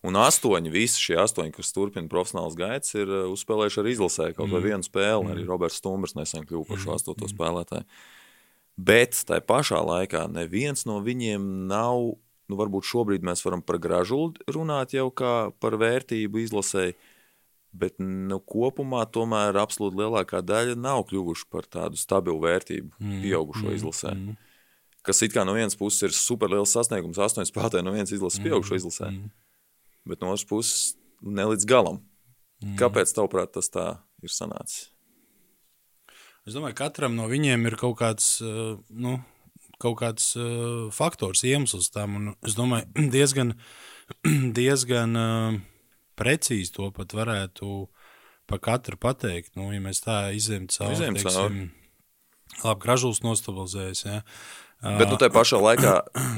Un astoņi, visi šie astoņi, kas turpina profesionālas gaitas, ir uh, uzspēlējuši arī izlasē kaut vai vienu spēli. Arī Roberts Stumbrs nesen kļuva par šo astoto spēlētāju. Bet tajā pašā laikā neviens no viņiem nav, nu, varbūt šobrīd mēs varam par gražulu runāt jau kā par vērtību izlasēji, bet nu, kopumā tomēr absolūti lielākā daļa nav kļuvuši par tādu stabilu vērtību pieaugušo izlasē. Kas it kā no vienas puses ir superliels sasniegums, astoņi spēlētāji no vienas izlases pieaugušo izlasē, bet no otras puses ne līdz galam. Kāpēc, tavuprāt, tas tā ir sanācis? Es domāju, ka katram no viņiem ir kaut kāds, uh, nu, kaut kāds uh, faktors, iemesls tam. Un es domāju, [CLEARS THROAT] diezgan, [CLEARS THROAT] diezgan uh, precīzi to pat varētu par katru pateikt. Nu, ja mēs tā izņemtu cauri, Izejam cauri. labi, gražulis nostabilizējas. Ja. Bet nu, tajā pašā laikā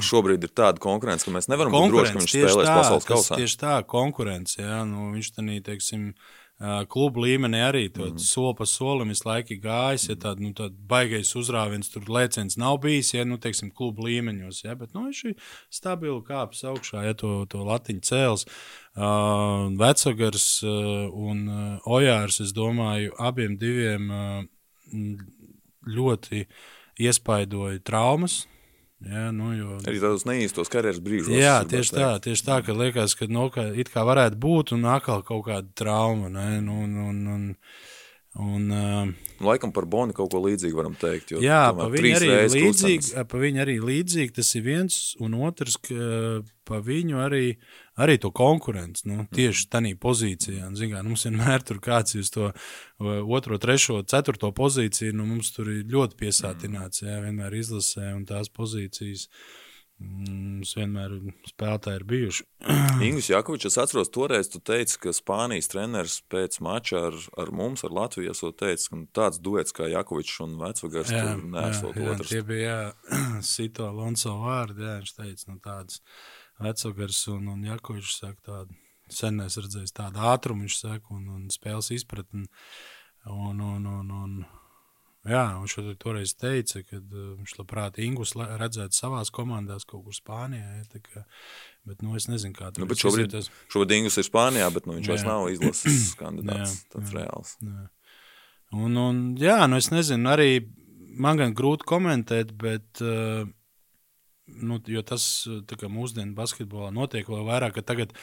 šobrīd ir tāda konkurence, ka mēs nevaram būt droši, ka viņš spēlēs tā, pasaules kausā. Tieši tā, konkurence. Jā, nu, viņš tādā, teiksim, ā, klubu līmenī arī to mm. soli pa solim visu laiku gājis. Ja tāda nu, tād baigais uzrāviens, tur lēciens nav bijis, ja nu, teiksim, klubu līmeņos. Ja, bet nu, viņš ir stabili kāpis augšā, ja to, to latiņu cēls. Uh, Vecagars uh, un uh, Ojārs, es domāju, abiem diviem uh, ļoti iespaidoja traumas. Ja, nu, jo, Arī tādos neīstos karjeras brīžos. Jā, tieši tā, tieši tā, ka liekas, ka nu, ka it kā varētu būt un atkal kaut kāda trauma. Ne? Nu, un, un, un, un, uh, Laikam par Boni kaut ko līdzīgu varam teikt. jā, pa viņu, arī līdzīgi, pa viņu arī līdzīgi tas ir viens, un otrs, ka pa viņu arī, arī to konkurenci. Nu, tieši tādā pozīcijā, zin, kā, nu, mums vienmēr tur kāds ir to uh, otro, trešo, ceturto pozīciju. Nu, mums tur ir ļoti piesātināts, jā, vienmēr izlasē, un tās pozīcijas mm, mums vienmēr spēlētāji ir bijuši. [CLEARS THROAT] Ingūns Jakovičs, es atceros, toreiz tu teici, ka Spānijas treneris pēc mača ar, ar mums, ar Latviju, esot teicis, ka tāds duets kā Jakovičs un Vecvagars tur nesot otrs. tie bija jā, [CLEARS THROAT] Sito Alonso vārdi. Jā, viņš teica, nu, tādas vecogars un, un Jakovičs saka tādu. Sen es redzēju tādu ātrumu, viņš saka, un, un spēles izpratni. Un, un, un, un, jā, viņš arī toreiz teica, ka uh, viņš labprāt Ingus redzētu savās komandās kaut kur Spānijā. Ja, kā, bet, nu, es nezinu, kā tur Nu, šobrīd, izjūtas. šobrīd Ingūns ir Spānijā, bet nu, viņš vairs Jā. nav izlases [CLEARS THROAT] kandidāts. Jā, tāds jā. reāls. Un, un, jā, nu es nezinu, arī man gan grūti komentēt, bet uh, nu, jo tas uh, mūsdienu basketbolā notiek vēl vairāk, ka tagad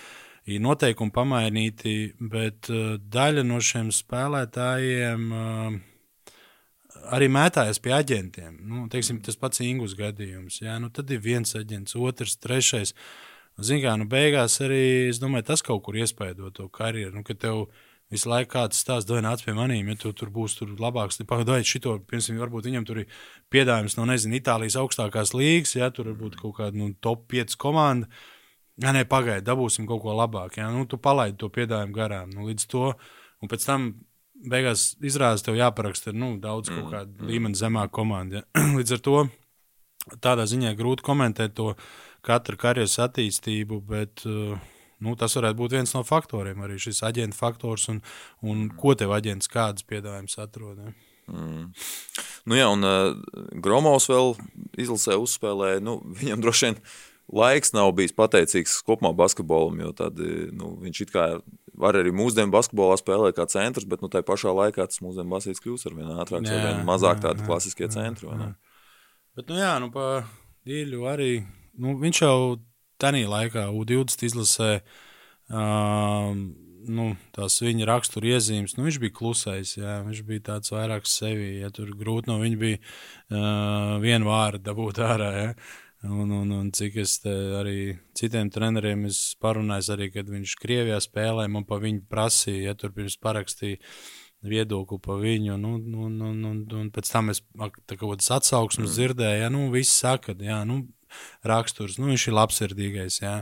ir noteikumi pamainīti, bet uh, daļa no šiem spēlētājiem uh, arī mētājas pie aģentiem. Nu, teiksim, tas pats Ingus gadījums. Jā, nu, tad ir viens aģents, otrs, trešais. Ziniet, kā nu, beigās arī domāju, tas kaut kur iespaido to karjeru. Nu, kad tev visu laiku kāds stāsta, dod nāc pie maniem, ja tu tur būs tur labāks. Pagaidiet, šito, piemēram, varbūt viņam tur ir piedāvājums no, nezinu, Itālijas augstākās līgas, ja tur varbūt kaut kāda nu, top 5 komanda. Jā, nē, pagaidi, dabūsim kaut ko labāku. Ja? Nu, tu palaidi to piedāvājumu garām. Nu, līdz to, un pēc tam beigās izrādās, tev jāparaksta nu, daudz kaut kāda mm, līmeņa zemāka komanda. Ja? [CLEARS THROAT] līdz ar to tādā ziņā grūti komentēt to katru karjeras attīstību, bet uh, nu, tas varētu būt viens no faktoriem, arī šis aģenta faktors un, un ko tev aģents kādas piedāvājumus atrod. Ja? Mm. Nu, jā, un uh, Gromovs vēl izlasē uzspēlēja. Nu, viņam droši vien laiks nav bijis pateicīgs kopumā basketbolam, jo tad, nu, viņš it kā var arī mūsdienu basketbolā spēlēt kā centrs, bet nu, tajā pašā laikā tas mūsdienu basketbols kļūst ar vien ātrāk, ar vien mazāk tādi klasiskie centri. vai ne? Bet, nu jā, nu, pa Dīļu arī, nu, viņš jau tajā laikā U20 izlasē, um, nu, tās viņa rakstura iezīmes, nu, viņš bija klusais, jā, viņš bija tāds vairāk sevi, ja tur grūti no viņa bija uh, vienu vārdu dabūt ārā, ja. Un, un, un cik es arī citiem treneriem esmu parunājis, arī kad viņš Krievijā spēlēja, man pa viņu prasīja, ja tur pirms parakstīja viedokli par viņu. Nu, nu, nu, nu, un pēc tam es ak, tā kaut kādas atsauksmes mm. dzirdēju, ja nu, viss saka, jā, nu, raksturs, nu, viņš ir labsirdīgais. Jā.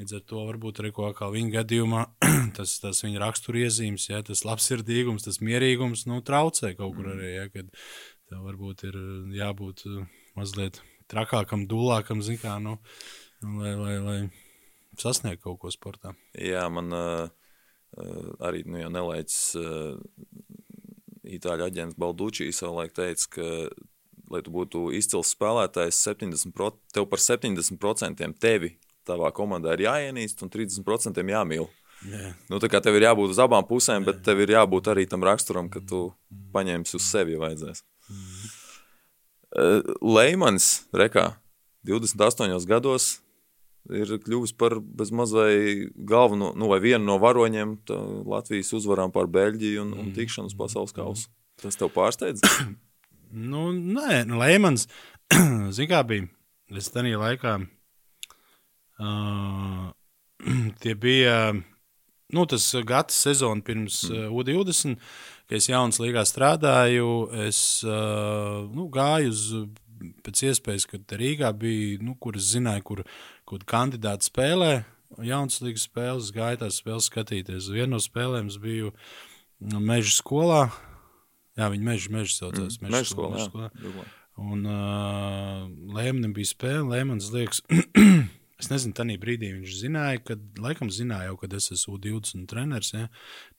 Līdz ar to varbūt arī viņa gadījumā [CLEARS THROAT] tas, tas viņa raksturiezīmes, ja, tas labsirdīgums, tas mierīgums nu, traucē kaut kur arī. Ja, kad tev varbūt ir jābūt mazliet trakākam, dūlākam, kā, nu, lai, lai, lai sasniegtu kaut ko sportā. Jā, man uh, arī nu, nelaicis uh, itāļu aģents Baldučī savulaik teica, ka, lai tu būtu izcils spēlētājs, 70%, tev par 70% tevi tavā komandā ir jāienīst un 30% jāmīl. Jā. Nu, tā kā tev ir jābūt uz abām pusēm, bet tev ir jābūt arī tam raksturam, ka tu paņemsi uz sevi, ja vajadzēs. Uh, Leimans, rekā, 28 gados ir kļuvis par bezmaz vai galveno, nu, vai vienu no varoņiem Latvijas uzvarām pār Beļģiju un, un tikšanas pasaules kausu. Tas tev pārsteidz? [COUGHS] Nu, nē, nu, Leimans, [CLEARS THROAT] zin kā bija, es tajā laikā, uh, [CLEARS THROAT] tie bija, nu, tas gads sezona pirms uh, U20, kad es jaunas līgā strādāju, es uh, nu, gāju uz pēc iespējas, kad Rīgā bija, nu, kur es zināju, kur, kur kandidāti spēlē, jaunas līgas spēles, gāju tās spēles skatīties. Vienu no spēlēm es biju Meža skolā, Jā, viņa meža, meža saucās. Mm, meža skolā, meža skolā. Jā. Un uh, Lēmanim bija spēle. Lēmans liekas, [CLEARS THROAT] es nezinu, tajā brīdī viņš zināja, kad, laikam, zināja jau, kad es esmu 20 treneris. Ja?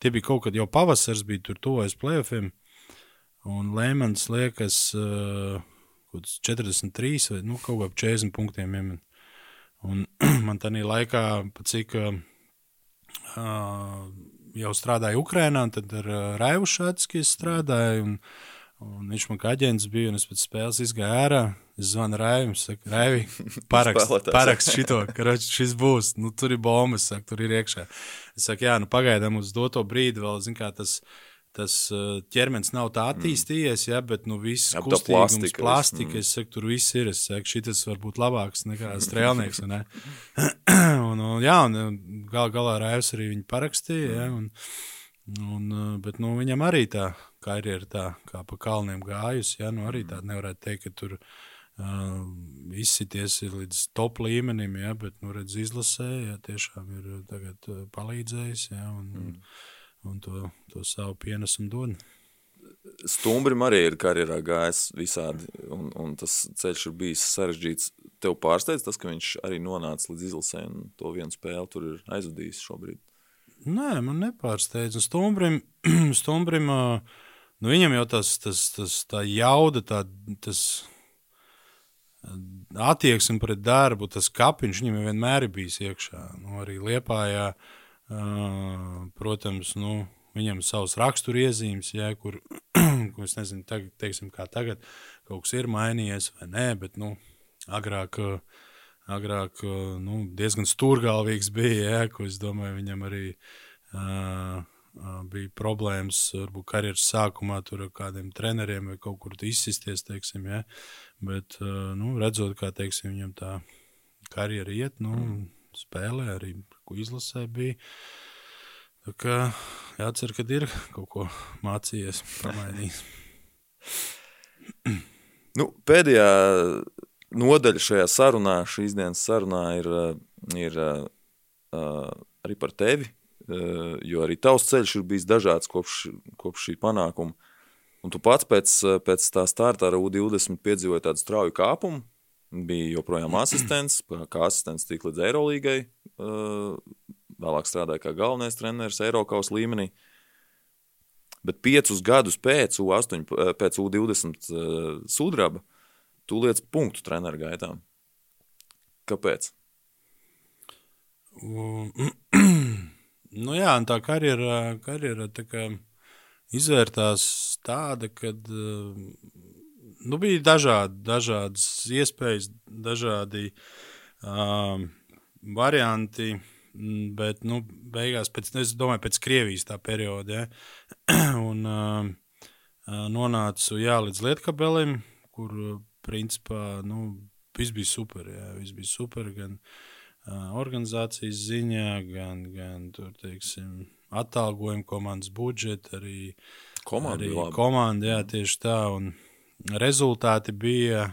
Tie bija kaut kad jau pavasars, bija tur tuvojas playoffiem. Un Lēmans liekas, uh, 43 vai nu, kaut kā 40 punktiem. Ja? Un [CLEARS THROAT] man tajā laikā, cik. Uh, jau strādāju Ukrajinā, tad ar uh, Raivu Šātski strādāju. Un, un viņš man kā aģents bija, un es pēc spēles izgāju ārā. Es zvanu Raivim, saku, Raivi, [LAUGHS] parakst, [LAUGHS] parakst šito, ka šis būs. Nu, tur ir bombas, saku, tur ir iekšā. Es saku, jā, nu pagaidām uz doto brīdi vēl, zin kā tas tas uh, ķermenis nav tā attīstījies, ja, bet nu, viss ir plastika. plastika mm. Es saku, tur viss ir. Es saku, šis var būt labāks nekā [LAUGHS] strēlnieks. [CLEARS THROAT] un, un, jā, un gal galā Raivs arī viņu parakstīja. Ja, un, un, uh, bet nu, viņam arī tā karjera tā kā pa kalniem gājusi. Ja, nu, arī tā nevarētu teikt, ka tur uh, izsities līdz top līmenim, ja, bet nu, redz, izlasē, ja, tiešām ir tagad, uh, palīdzējis. Ja, un, mm un to, to savu pienesumu dod. Stumbrim arī ir karjerā gājis visādi, un, un tas ceļš ir bijis sarežģīts. Tev pārsteidz tas, ka viņš arī nonāca līdz izlasē, un to vienu spēli tur ir aizvadījis šobrīd? Nē, man nepārsteidz. Un stumbrim, [CLEARS THROAT] stumbrim nu viņam jau tas, tas, tas tā jauda, tā, tas attieksme pret darbu, tas kapiņš viņam vienmēr ir bijis iekšā. Nu, arī Liepājā. Protams, nu, viņam ir savs raksturiezīmes, ja, kur, [CLEARS THROAT] kur es nezinu, tagad, teiksim, kā tagad kaut kas ir mainījies vai nē, bet nu, agrāk, agrāk nu, diezgan stūrgalvīgs bija, ja, ko es domāju, viņam arī uh, bija problēmas, varbūt karjeras sākumā tur ar kādiem treneriem vai kaut kur izsisties, teiksim, ja, bet, uh, nu, redzot, kā, teiksim, viņam tā karjera iet, nu, spēlē, arī ko izlasē bija. Tā kā jācer, ka ir kaut ko mācījies, pamainījis. [CLEARS THROAT] nu, pēdējā nodaļa šajā sarunā, šīs dienas sarunā, ir, ir uh, arī par tevi, uh, jo arī tavs ceļš ir bijis dažāds kopš, kopš šī panākuma. Un tu pats pēc, pēc tā starta ar U20 piedzīvoji tādu strauju kāpumu, bija joprojām asistents, kā asistents tik līdz Eirolīgai. Vēlāk strādāja kā galvenais treneris Eiropas līmenī. Bet piecus gadus pēc U8, pēc U20 sudraba, tu liec punktu treneru gaitām. Kāpēc? [CLEARS THROAT] nu jā, tā karjera, karjera tā kā izvērtās tāda, kad nu, bija dažādi, dažādas iespējas, dažādi um, varianti. Bet, nu, beigās, pēc, es domāju, pēc Krievijas tā perioda, ja, [CLEARS THROAT] un uh, nonācu jā, līdz Lietkabelim, kur, principā, nu, viss bija super, jā, viss bija super, gan uh, organizācijas ziņā, gan, gan tur, teiksim, atalgojuma komandas budžeta, arī komanda, arī komanda, jā, tieši tā, un, uh, rezultāti bija,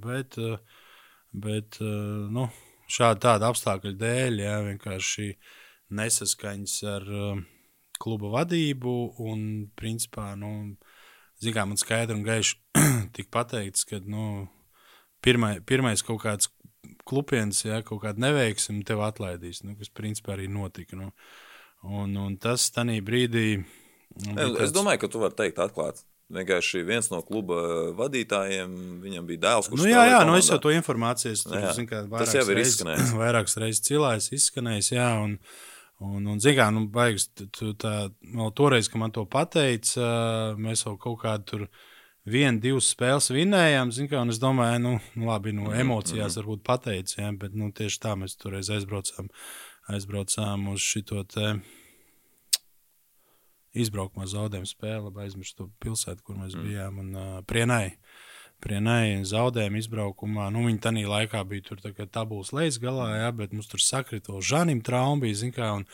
bet, bet nu, šāda tāda apstākļa dēļ, ja, vienkārši nesaskaņas ar kluba vadību un, principā, nu, zinām, man skaidri un gaiši [CLEARS THROAT] tika pateikts, ka, nu, pirmai, pirmais kaut kāds klupiens, ja kaut kāda neveiksme, tev atlaidīs, nu, kas principā arī notika. Nu. Un, un tas tajā brīdī. Nu, es, tāds... es domāju, ka tu vari teikt atklāti. Vienkārši viens no kluba vadītājiem, viņam bija dēls, kurš nu, jā, jā, nu es jau to informāciju esmu. Tas jau ir reiz, izskanējis. [LAUGHS] Vairākas reizes cilājis, izskanējis, jā. Un, un, un zin kā, nu, baigs, tu tā, vēl toreiz, kad man to pateica, mēs jau kaut kādu tur vienu, divas spēles vinējām, zin kā, un es domāju, nu, nu labi, nu, mhm, emocijās mhm. varbūt pateicu, jā, bet, nu, tieši tā mēs toreiz aizbraucām, aizbraucām uz šito te izbraukumā zaudējām spēli, lai aizmirstu to pilsētu, kur mēs mm. bijām. Un, uh, prienai, prienai zaudējām izbraukumā. Nu, viņi tajā laikā bija tur tabulas lejas galā, jā, bet mums tur sakrita vēl Žanim trauma bija, zin kā, un,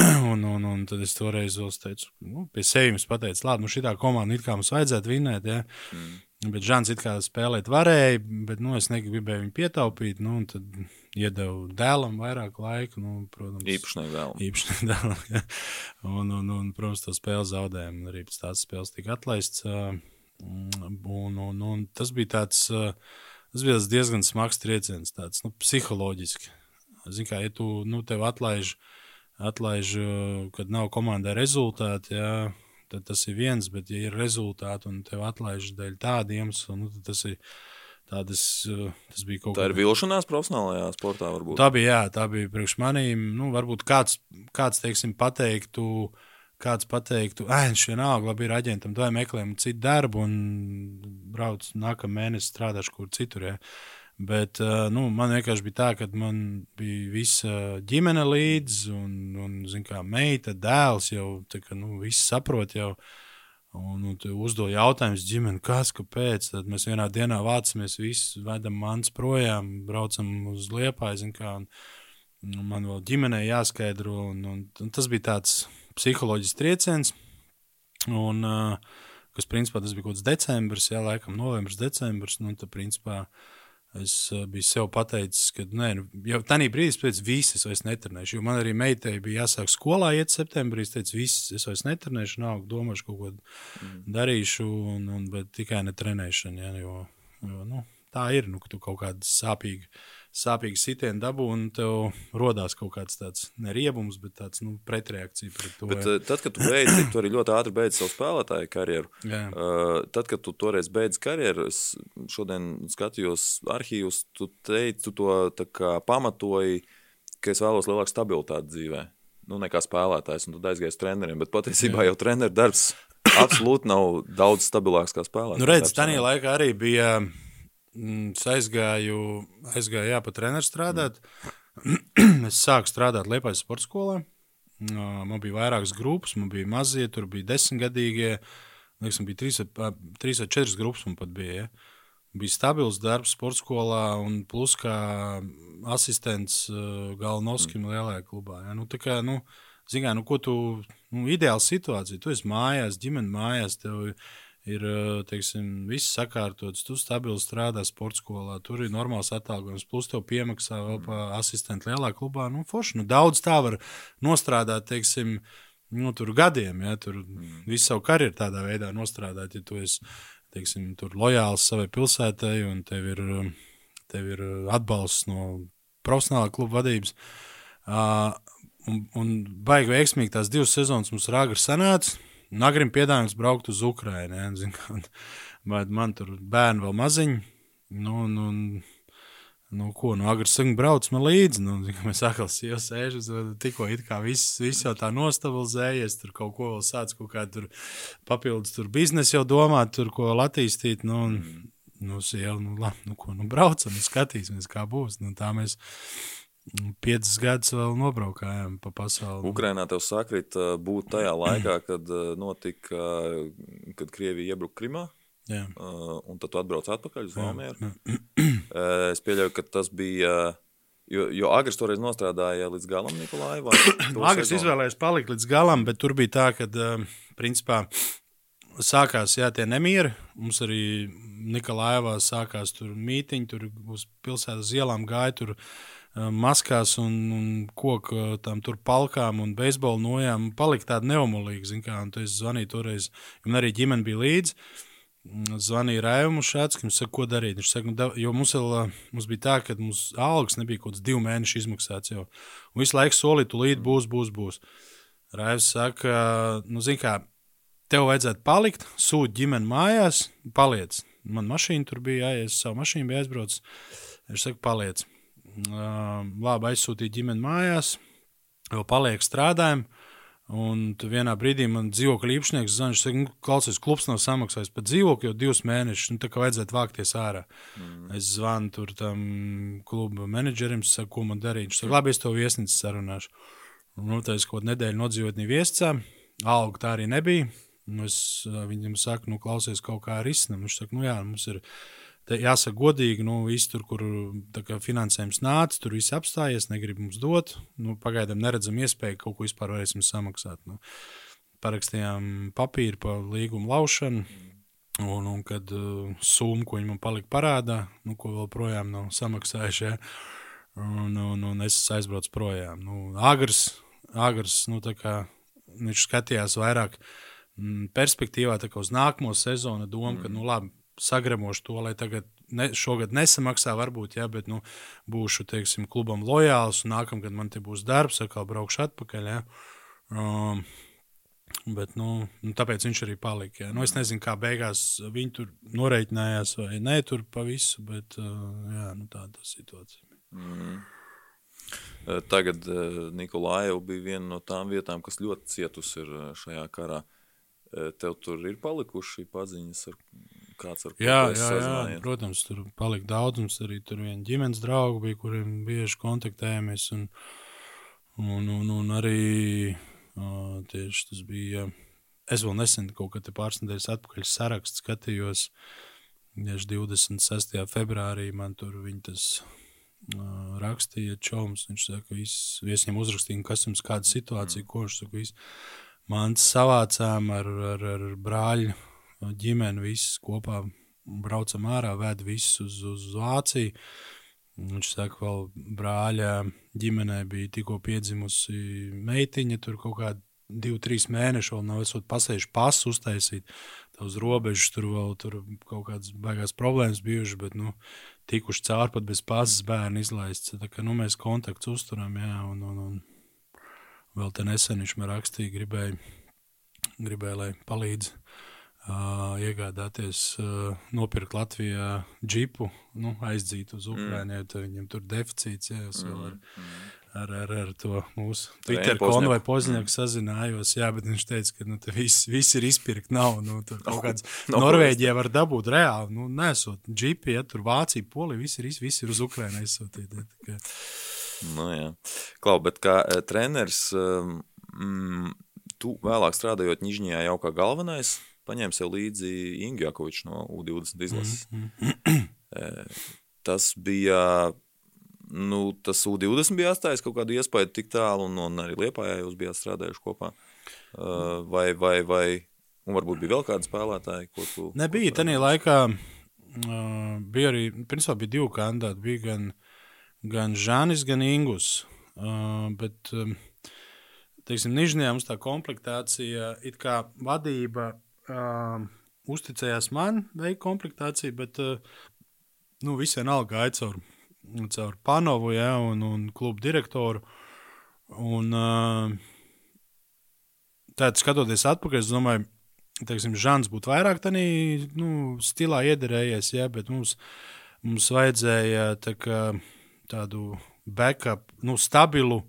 [CLEARS THROAT] un, un, un tad es toreiz teicu, nu, pie sevis pateicu, labi, nu šī komanda it kā mums vajadzētu vinēt, jā. Mm. Bet Žants it kā spēlēt varēja, bet nu, es negribēju viņu pietaupīt. Nu, tad iedevu dēlam vairāk laika. Nu, protams, īpašniekam dēlam. Īpašniekam [LAUGHS] dēlam ja. un, un, un, protams, to spēli zaudējām. Arī pēc tās spēles tika atlaists. Un, un, un tas bija tāds, tas bija diezgan smags trieciens, tāds nu, psiholoģiski. Zini, kā ja tu nu, tev atlaiž, atlaiž, kad nav komandai rezultāti. Ja, tad tas ir viens, bet, ja ir rezultāti un tev atlaiž dēļ tādiem iemesliem, nu, tad tas ir. Tādas, eh, tas bija kaut kas tāds. Tā ir vilšanās profesionālajā sportā, varbūt. Tā bija, jā, tā bija priekš manīm. Nu, varbūt kāds, kāds teiksim, pateiktu, kāds pateiktu, ah, viņš vienalga, labi, ir aģentam, vai meklējam citu darbu un brauc nākamā mēnesī strādāšu kur citur. Ja. Bet eh, nu, man vienkārši bija tā, ka man bija visa ģimene līdzi, un, un kā, meita, dēls jau tā, ka, nu, viss saprot. Jau, un, un uzdod jautājumus ģimene, kas, kāpēc. Tad mēs vienā dienā vācamies, visi vedam mans projām, braucam uz liepāju. Un man vēl ģimenei jāskaidro, un, un, un tas bija tāds psiholoģisks trieciens. Un, uh, kas principā tas bija kaut kāds decembris, jā, laikam novembris, decembris. Nu, tad, principā, uh, Es uh, biju sev pateicis, ka nē, nu, jau tādā brīdī pēc visas es netrenēšu. Man arī meitai bija jāsāk skolā iet septembrī. Es teicu, visas es vairs netrenēšu, nav domāšu, kaut ko mm. darīšu, un, un, bet tikai ne trenēšana. Ja, jo, jo, nu, tā ir, nu, ka tu kaut kāda sāpīga sāpīgi sitieni dabū, un tev radās kaut kāds tāds neriebums, bet tāds nu, pretreakcija pret to. Bet, jā. tad, kad tu beidzi, tu arī ļoti ātri beidzi savu spēlētāju karjeru. Jā. Uh, tad, kad tu toreiz beidzi karjeru, es šodien skatījos arhīvus, tu teici, tu to pamatoji, ka es vēlos lielāku stabilitāti dzīvē. Nu, nekā spēlētājs, un tad aizgājis treneriem. Bet patiesībā jā. jau treneru darbs absolūti nav daudz stabilāks kā spēlētājs. Nu, redz, tā laikā arī bija. Uh, es aizgāju, aizgāju jā, pa treneru strādāt. [CLEARS THROAT] es sāku strādāt Liepājas sporta skolā. Man bija vairākas grupas, man bija mazie, tur bija desmitgadīgie. Liekas, man bija trīs, trīs vai četras grupas, man pat bija. Ja. Bija stabils darbs sporta skolā, un plus kā asistents Galnovskim mm. lielajā klubā. Ja. Nu, kā, nu, Zinām, nu, ko tu, nu, ideāla situācija. Tu esi mājās, ģimene mājās, tev ir ir teiksim, viss sakārtots, tu stabili strādā sporta skolā, tur ir normāls atalgojums, plus tev piemaksā vēl mm. par asistentu lielā klubā. Nu, forši, nu, daudz tā var nostrādāt, teiksim, nu, tur gadiem, ja tur mm. visu savu karjeru tādā veidā nostrādāt, ja tu esi teiksim, lojāls savai pilsētai un tev ir, tev ir atbalsts no profesionālā kluba vadības. Uh, un, un baigi veiksmīgi tās divas sezonas mums ir agri sanācis Nagrim piedāvājums braukt uz Ukrajinu. Ja, [LAUGHS] bet man tur bērni vēl maziņi. Nu, nu, nu, ko, nu, agresīvi brauc man līdzi. Nu, mēs atkal [LAUGHS] sēžam, tikko it kā viss, viss jau tā nostabilizējies, tur kaut ko vēl sāc, kaut kā tur papildus tur biznesa jau domāt, tur ko attīstīt. Nu, un, nu, sieva, nu, labi, nu, ko, nu, braucam, skatīsimies, kā būs. Nu, tā mēs Piecus gadus vēl nobraukājām pa pasauli. Ukrainā tev sakrīt būt tajā [CLEARS THROAT] laikā, kad notika, kad Krievija iebruka Krimā. Jā. Un tad tu atbrauc atpakaļ uz Valmieru. [CLEARS THROAT] Es pieļauju, ka tas bija, jo, jo Agris toreiz nostrādāja līdz galam Nikolājā. [CLEARS THROAT] Agris izvēlējās palikt līdz galam, bet tur bija tā, ka, principā, sākās jā, tie nemieri. Mums arī Nikolājā sākās tur mītiņi, tur uz pilsētas ielām gāja tur maskās un, un koku tam tur palkām un beisbola nojām palika tāda neomolīga, zin kā, un tu es zvanīju toreiz, man arī ģimene bija līdzi. mm, zvanīja Raivam Šādskim, saka, ko darīt. Viņš saka, nu, da, jo mums, vēl, mums bija tā, ka mums algas nebija kaut kāds divu mēnešu izmaksāts jau. Un visu laiku solīja, tūlīt būs, būs, būs. Raivs saka, nu, zini kā, tev vajadzētu palikt, sūta ģimeni mājās, paliec. Man mašīna tur bija jāies, savu mašīnu bija aizbraucis. Viņš saka, paliec. Labi, aizsūtīja ģimeni mājās, vēl paliek strādājumu. Un vienā brīdī man dzīvokļa īpašnieks zvanīja, ka nu, klausies, klubs nav samaksājis par dzīvokli jau divus mēnešus. Nu, tā kā vajadzētu vākties ārā. Mm. Es zvanu tur tam kluba menedžerim, saku, ko man darīt. Viņš saka, labi, es to viesnīcu sarunāšu. Nu, tā es kaut nedēļu nodzīvoju Viescā. Alga tā arī nebija. Nu, es viņam saku, nu, klausies, kaut kā risinām. Viņš saka, nu jā, mums ir jāsaka, godīgi, nu, viss tur, kur kā, finansējums nāca, tur viss apstājies, negrib mums dot. Nu, pagaidām neredzam iespēju, ka kaut ko vispār varēsim samaksāt. Nu, parakstījām papīru par līgumu laušanu. Un, un kad uh, summa, ko viņi man palika parādā, nu, ko vēl projām nav samaksājuši, ja, un, un, un es aizbraucu projām. Nu, agrs, agrs nu, kā, viņš skatījās vairāk mm, perspektīvā, kā uz nākamo sezonu, doma, mm. ka, nu, labi, sagremošu to, lai tagad ne, šogad nesamaksā, varbūt, ja, bet nu, būšu teiksim, klubam lojāls, un nākamgad man te būs darbs, atkal braukšu atpakaļ. Ja. Um, bet, nu, nu, tāpēc viņš arī palika. Ja. Nu, es nezinu, kā beigās viņi tur noreiķinājās vai nē, tur pa visu, bet uh, jā, nu, tāda situācija. Mm. Tagad Nikolai bija viena no tām vietām, kas ļoti cietusi ir šajā karā. Tev tur ir palikuši paziņas ar kāds ar jā, jā, jā, protams, tur palika daudz. Mums arī tur viena ģimenes drauga bija, kuriem bieži kontaktējāmies. Un, un, un, un arī uh, tieši tas bija. Es vēl nesen kaut kādā pāris nedēļas atpakaļ sarakstu skatījos. Tieši 26. februārī man tur viņa tas uh, rakstīja čoms. Viņš saka, ka viesiem uzrakstīja, kas jums kāda situācija, mm. ko viņš saka. Visu. Mans savācām ar, ar, ar brāļu ģimene, visi kopā braucam ārā, ved visus uz, uz Vāciju. Viņš saka, vēl brāļa ģimenē bija tikko piedzimusi meitiņa, tur kaut kāda divi, trīs mēneši, vēl nav esot pasējuši pasu uztaisīt. Tā uz robežas tur vēl tur kaut kādas baigās problēmas bijušas, bet, nu, tikuši cauri pat bez pasas bērnu izlaists. Tā kā, nu, mēs kontakts uzturam, jā, un, un, un vēl te nesen viņš man rakstīja, gribēja, gribēja lai palīdz Uh, iegādāties, uh, nopirkt Latvijā džipu, nu, aizdzīt uz Ukrajinu. Mm. Viņam tur deficīts, ja es vēl ar, mm. ar, ar, ar to mūsu Twitter konu vai Pozņaku mm. sazinājos. Jā, bet viņš teica, ka nu, viss, viss ir izpirkt. Nav, nu, tur kaut [LAUGHS] kāds [LAUGHS] no, Norvēģija var dabūt reāli. Nu, nesot džipi, ja tur Vācija, Polija, viss ir, viss ir uz Ukrajinu aizsūtīt. Ja, nu, jā. Klau, bet kā treneris, mm, tu vēlāk strādājot Nižņijā jau kā galvenais, paņēma sev līdzi Ingu Jakoviču no U20 izlases. Mm -hmm. Tas bija, nu, tas U20 bija atstājis kaut kādu iespēju tik tālu, un, un arī Liepājā jūs bijāt strādājuši kopā. Vai, vai, vai, un varbūt bija vēl kādi spēlētāji, ko tu... Nebija, tajā laikā uh, bija arī, principā bija divi kandidāti, bija gan, gan Žanis, gan Ingus, uh, bet, um, teiksim, Nižnijā mums tā komplektācija, it kā vadība uh, uzticējās man, veikt komplektāciju, bet uh, nu, visi vienalga gāja caur, caur Panovu ja, un, un klubu direktoru. Un, uh, Tātad, skatoties atpakaļ, es domāju, teiksim, Žants būtu vairāk tādā nu, stilā iederējies, ja, bet mums, mums vajadzēja tā kā, tādu backup, nu, stabilu,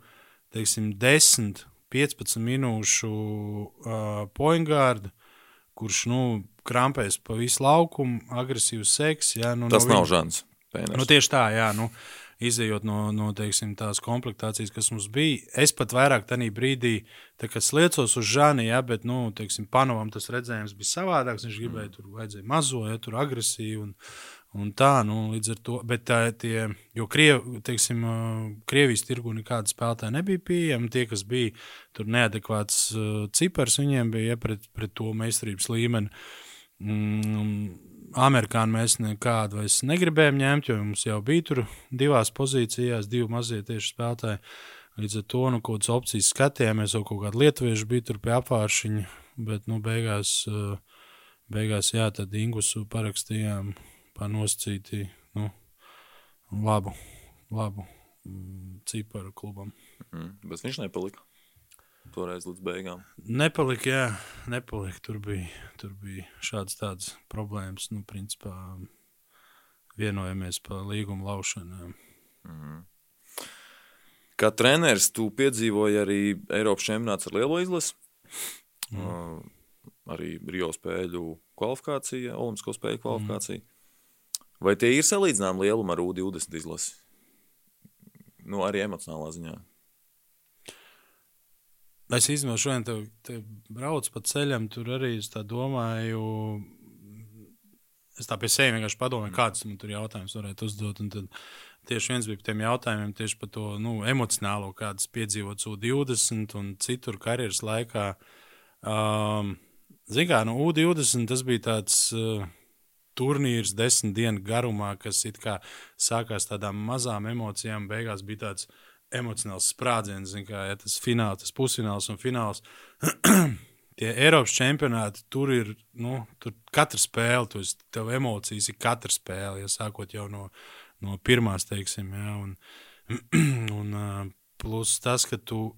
teiksim, 10, 15 minūšu uh, poingārdu, kurš nu, krampēs pa visu laukumu, agresīvs seks. Jā, nu, Tas no nav Žants. Nu, tieši tā, jā. Nu, Izejot no, no teiksim, tās komplektācijas, kas mums bija, es pat vairāk tajā brīdī sliecos uz Žāni, ja, bet, nu, teiksim, Panovam tas redzējums bija savādāks. Viņš gribēja tur vajadzēja mazo, ja tur agresīvu. Un, Un tā, nu, līdz ar to, bet tā, tie, jo Kriev, teiksim, Krievijas tirgu nekāda spēlētāja nebija pieejama. Tie, kas bija tur neadekvāts cipars, viņiem bija ja, pret, pret to meistarības līmeni. Mm, Amerikāņu mēs nekādu vairs negribējām ņemt, jo mums jau bija tur divās pozīcijās, divi mazie tieši spēlētāji. Līdz ar to nu, kādas opcijas skatījāmies, jau kaut kāda lietuvieša bija tur pie apvāršiņa, bet nu, beigās beigās, jā, tad Ingusu parakstījām par nosacīti nu, labu, labu mm, ciparu klubam. Mm, bet viņš nepalika. Toreiz līdz beigām. Nepalika, jā, nepalika. Tur bija, tur bija šādas tādas problēmas. Nu, principā vienojamies par līgumu laušanu. Mm. Kā treneris, tu piedzīvoji arī Eiropas čempionāts ar lielo izlasi. Mm. Uh, arī Rio spēļu kvalifikācija, Olimpisko spēļu kvalifikācija. Mm. Vai tie ir salīdzināmi lielumi ar U20 izlasi? Nu, arī emocionālā ziņā. Es īstenībā šodien te, te braucu pa ceļam, tur arī es domāju. Es tā pie sevis vienkārši padomāju, kāds man tur jautājums varētu uzdot. Un tad tieši viens bija par tiem jautājumiem, tieši par to nu, emocionālo, kādas piedzīvots U20 un citur karjeras laikā. Um, Zinām, kā no U20 tas bija tāds. Uh, turnīrs desmit dienu garumā, kas sākās tādām mazām emocijām, beigās bija tāds emocionāls sprādziens, kā ja, tas fināls, tas pusfināls un fināls. [CLEARS THROAT] Tie Eiropas čempionāti, tur ir nu, tur katra spēle, tu esi, tev emocijas ir katra spēle, ja sākot jau no, no pirmās, teiksim, ja, un, [CLEARS THROAT] un plus tas, ka tu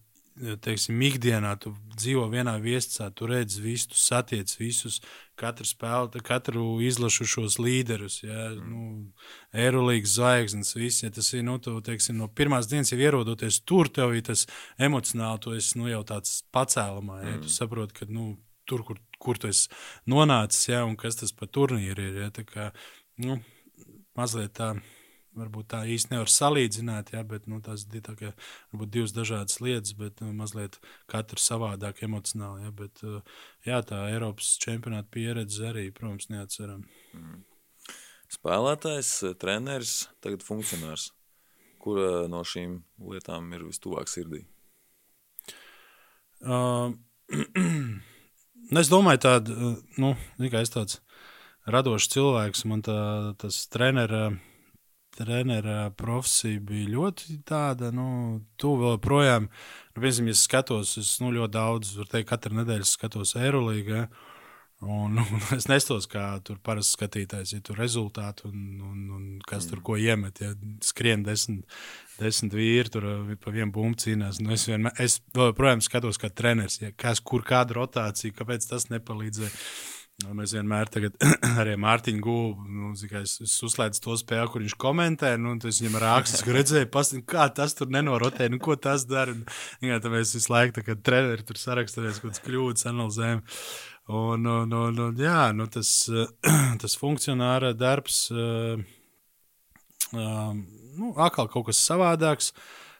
teiksim, ikdienā tu dzīvo vienā viescā, tu redz visus, tu satiec visus, katru spēli, katru izlašu šos līderus, ja, mm. nu, Eirolandes zvaigznes, visi, ja tas ir, nu, tu, teiksim, no pirmās dienas jau ierodoties tur, tev ir tas emocionāli, tu esi, nu, jau tāds pacēlumā, ja, mm. tu saproti, ka, nu, tur, kur, kur tu esi nonācis, ja, un kas tas par turnīru ir, ja, tā kā, nu, mazliet tā varbūt tā īsti nevar salīdzināt, ja, bet nu, tās ir tā, ka, varbūt divas dažādas lietas, bet nu, mazliet katra savādāk emocionāli. Ja, bet, jā, tā Eiropas čempionāta pieredze arī, protams, neatceram. Mm. Spēlētājs, treneris, tagad funkcionārs. Kura no šīm lietām ir vistuvāk sirdī? [CLEARS THROAT] Uh, es domāju, tāda, nu, es tāds radošs cilvēks, man tā, tas treneris trenera profesija bija ļoti tāda, nu, tuvu vēl projām. Nu, piemēram, ja skatos, es nu, ļoti daudz, var teikt, katru nedēļu skatos Eirolandā. Un, nu, [LAUGHS] es nestos kā tur parasti skatītājs, ja tur rezultāti un, un, un kas mm. tur ko iemet. Ja skrien desmit, desmit vīri, tur pa vienu bumbu cīnās. Nu, es, vienmēr, es joprojām skatos kā treneris, ja kas, kur kāda rotācija, kāpēc tas nepalīdzēja. Nu, mēs vienmēr [CLEARS THROAT] arī Mārtiņu gūlu, nu, es, es uzslēdzu to spēli, kur viņš komentē. Nu, es viņam rakstu, ka redzēju, pastāv, kā tas tur nenorotē, nu, ko tas dara. Un, jā, tā mēs visu laiku, kad treneri tur sarakstāmies, kādas kļūdas analizējam. Un, un, un, un, jā, nu, tas, [CLEARS THROAT] tas funkcionāra darbs, uh, uh, nu, atkal kaut kas savādāks,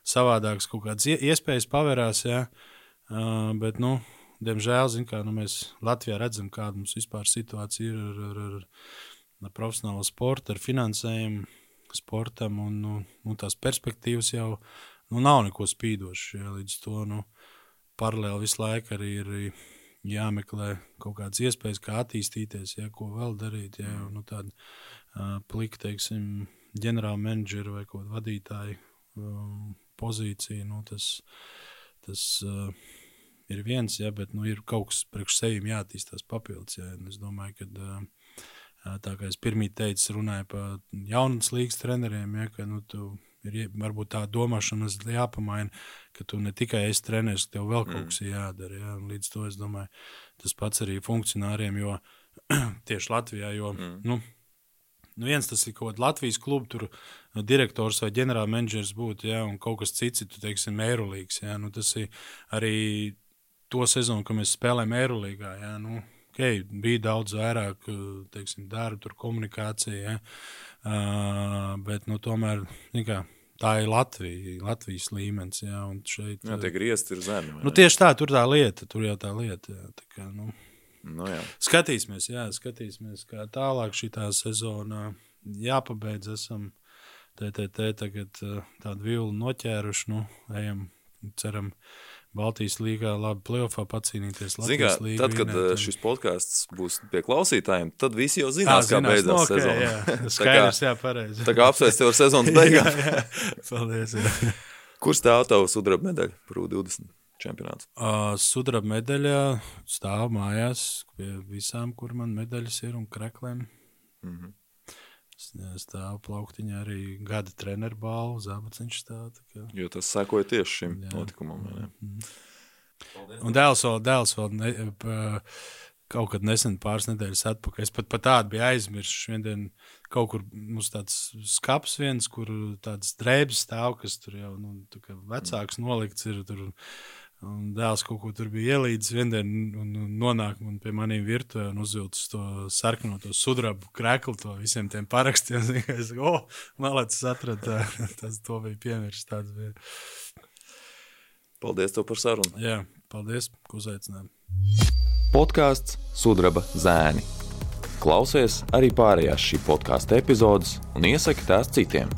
savādāks kaut kādas iespējas pavērās, jā, uh, bet, nu, diemžēl, zin, kā, nu, mēs Latvijā redzam, kāda mums vispār situācija ir ar, ar, ar, ar profesionālo sportu, ar finansējumu sportam. Un, nu, nu, tās perspektīvas jau nu, nav neko spīdošas. Ja, līdz to nu, paralēli visu laiku arī ir jāmeklē kaut kādas iespējas, kā attīstīties, ja, ko vēl darīt. Ja, un, nu, tāda uh, plika, teiksim, ģenerāla menedžera vai kaut kāda vadītāja um, pozīcija. Nu, tas, tas, uh, ir viens, ja, bet nu, ir kaut kas priekš sevis jāattīstās papildus. Ja, es domāju, ka tā kā es pirmie teicu, runāju par jaunas līgas treneriem, ja, ka nu, tu ir varbūt tā domāšana jāpamaina, ka tu ne tikai esi treneris, ka tev vēl kaut mm. kas jādara. Ja, līdz to es domāju, tas pats arī funkcionāriem, jo [CLEARS THROAT] tieši Latvijā, jo. Mm. Nu, Nu, viens tas ir kaut kāds Latvijas klubu tur, direktors vai ģenerālmenedžers būt, ja, un kaut kas cits tu teiksim, Eirolīgs. Ja, nu, tas ir arī to sezonu, kad mēs spēlējām Eirolandā. Ja, nu, okay, bija daudz vairāk teiksim, darba, tur komunikācija. Ja, uh, bet nu, tomēr kā, tā ir Latvija, Latvijas līmenis. Ja, šeit, jā, tie griezti ir zemi. Nu, tieši tā, tur tā lieta, tur jau tā lieta. Ja, tā kā, nu, nu, jā. skatīsimies, jā, skatīsimies, kā tālāk šī sezona jāpabeidz. Esam TTT tagad tādu vilnu noķēruši, nu, ejam, ceram, Baltijas līgā labi plēsoņā pacīnīties. Zinā, līga, tad, kad vinēt, šis podkāsts būs pie klausītājiem, tad visi jau zinās, zinās kā beidzās okay, sezona. Jā, [LAUGHS] skaidrs, jā, pareizi. Tā kā apsveic tev ar sezonas [LAUGHS] beigām. Paldies. Jā. [LAUGHS] Kur stāv tavs sudraba medaļa par U20 čempionāts? Uh, sudraba medaļa stāv mājās pie visām, kur man medaļas ir un krekliem. Mm -hmm. Stāv plauktiņā arī gada treneru balvu, zābaciņš stāv. Kā... Jo tas sekoja tieši šim Jā. notikumam. Mm -hmm. Un dēls vēl, dēls vēl ne, pa, kaut kad nesen, pāris nedēļas atpakaļ. Es pat, pat tādu biju aizmirsis. Šodien kaut kur mums tāds skats viens, kur tāds drēbes stāv, kas tur jau nu, vecāks nolikts ir. Tur, Un dēls kaut ko tur bija ielīdzis vienā dienā, un nonāk man pie maniem virtuvē un uzvilcis to sarkano, to sudrabu kreklu, to visiem tiem parakstiem. [LAUGHS] Es domāju, oh, malācis atrada, [LAUGHS] tas to bija piemirsts. Bija. Paldies tev par sarunu. Jā, paldies, ka uzaicinājāt. Podkāsts Sudraba zēni. Klausies arī pārējās šī podkāstu epizodes un iesaki tās citiem.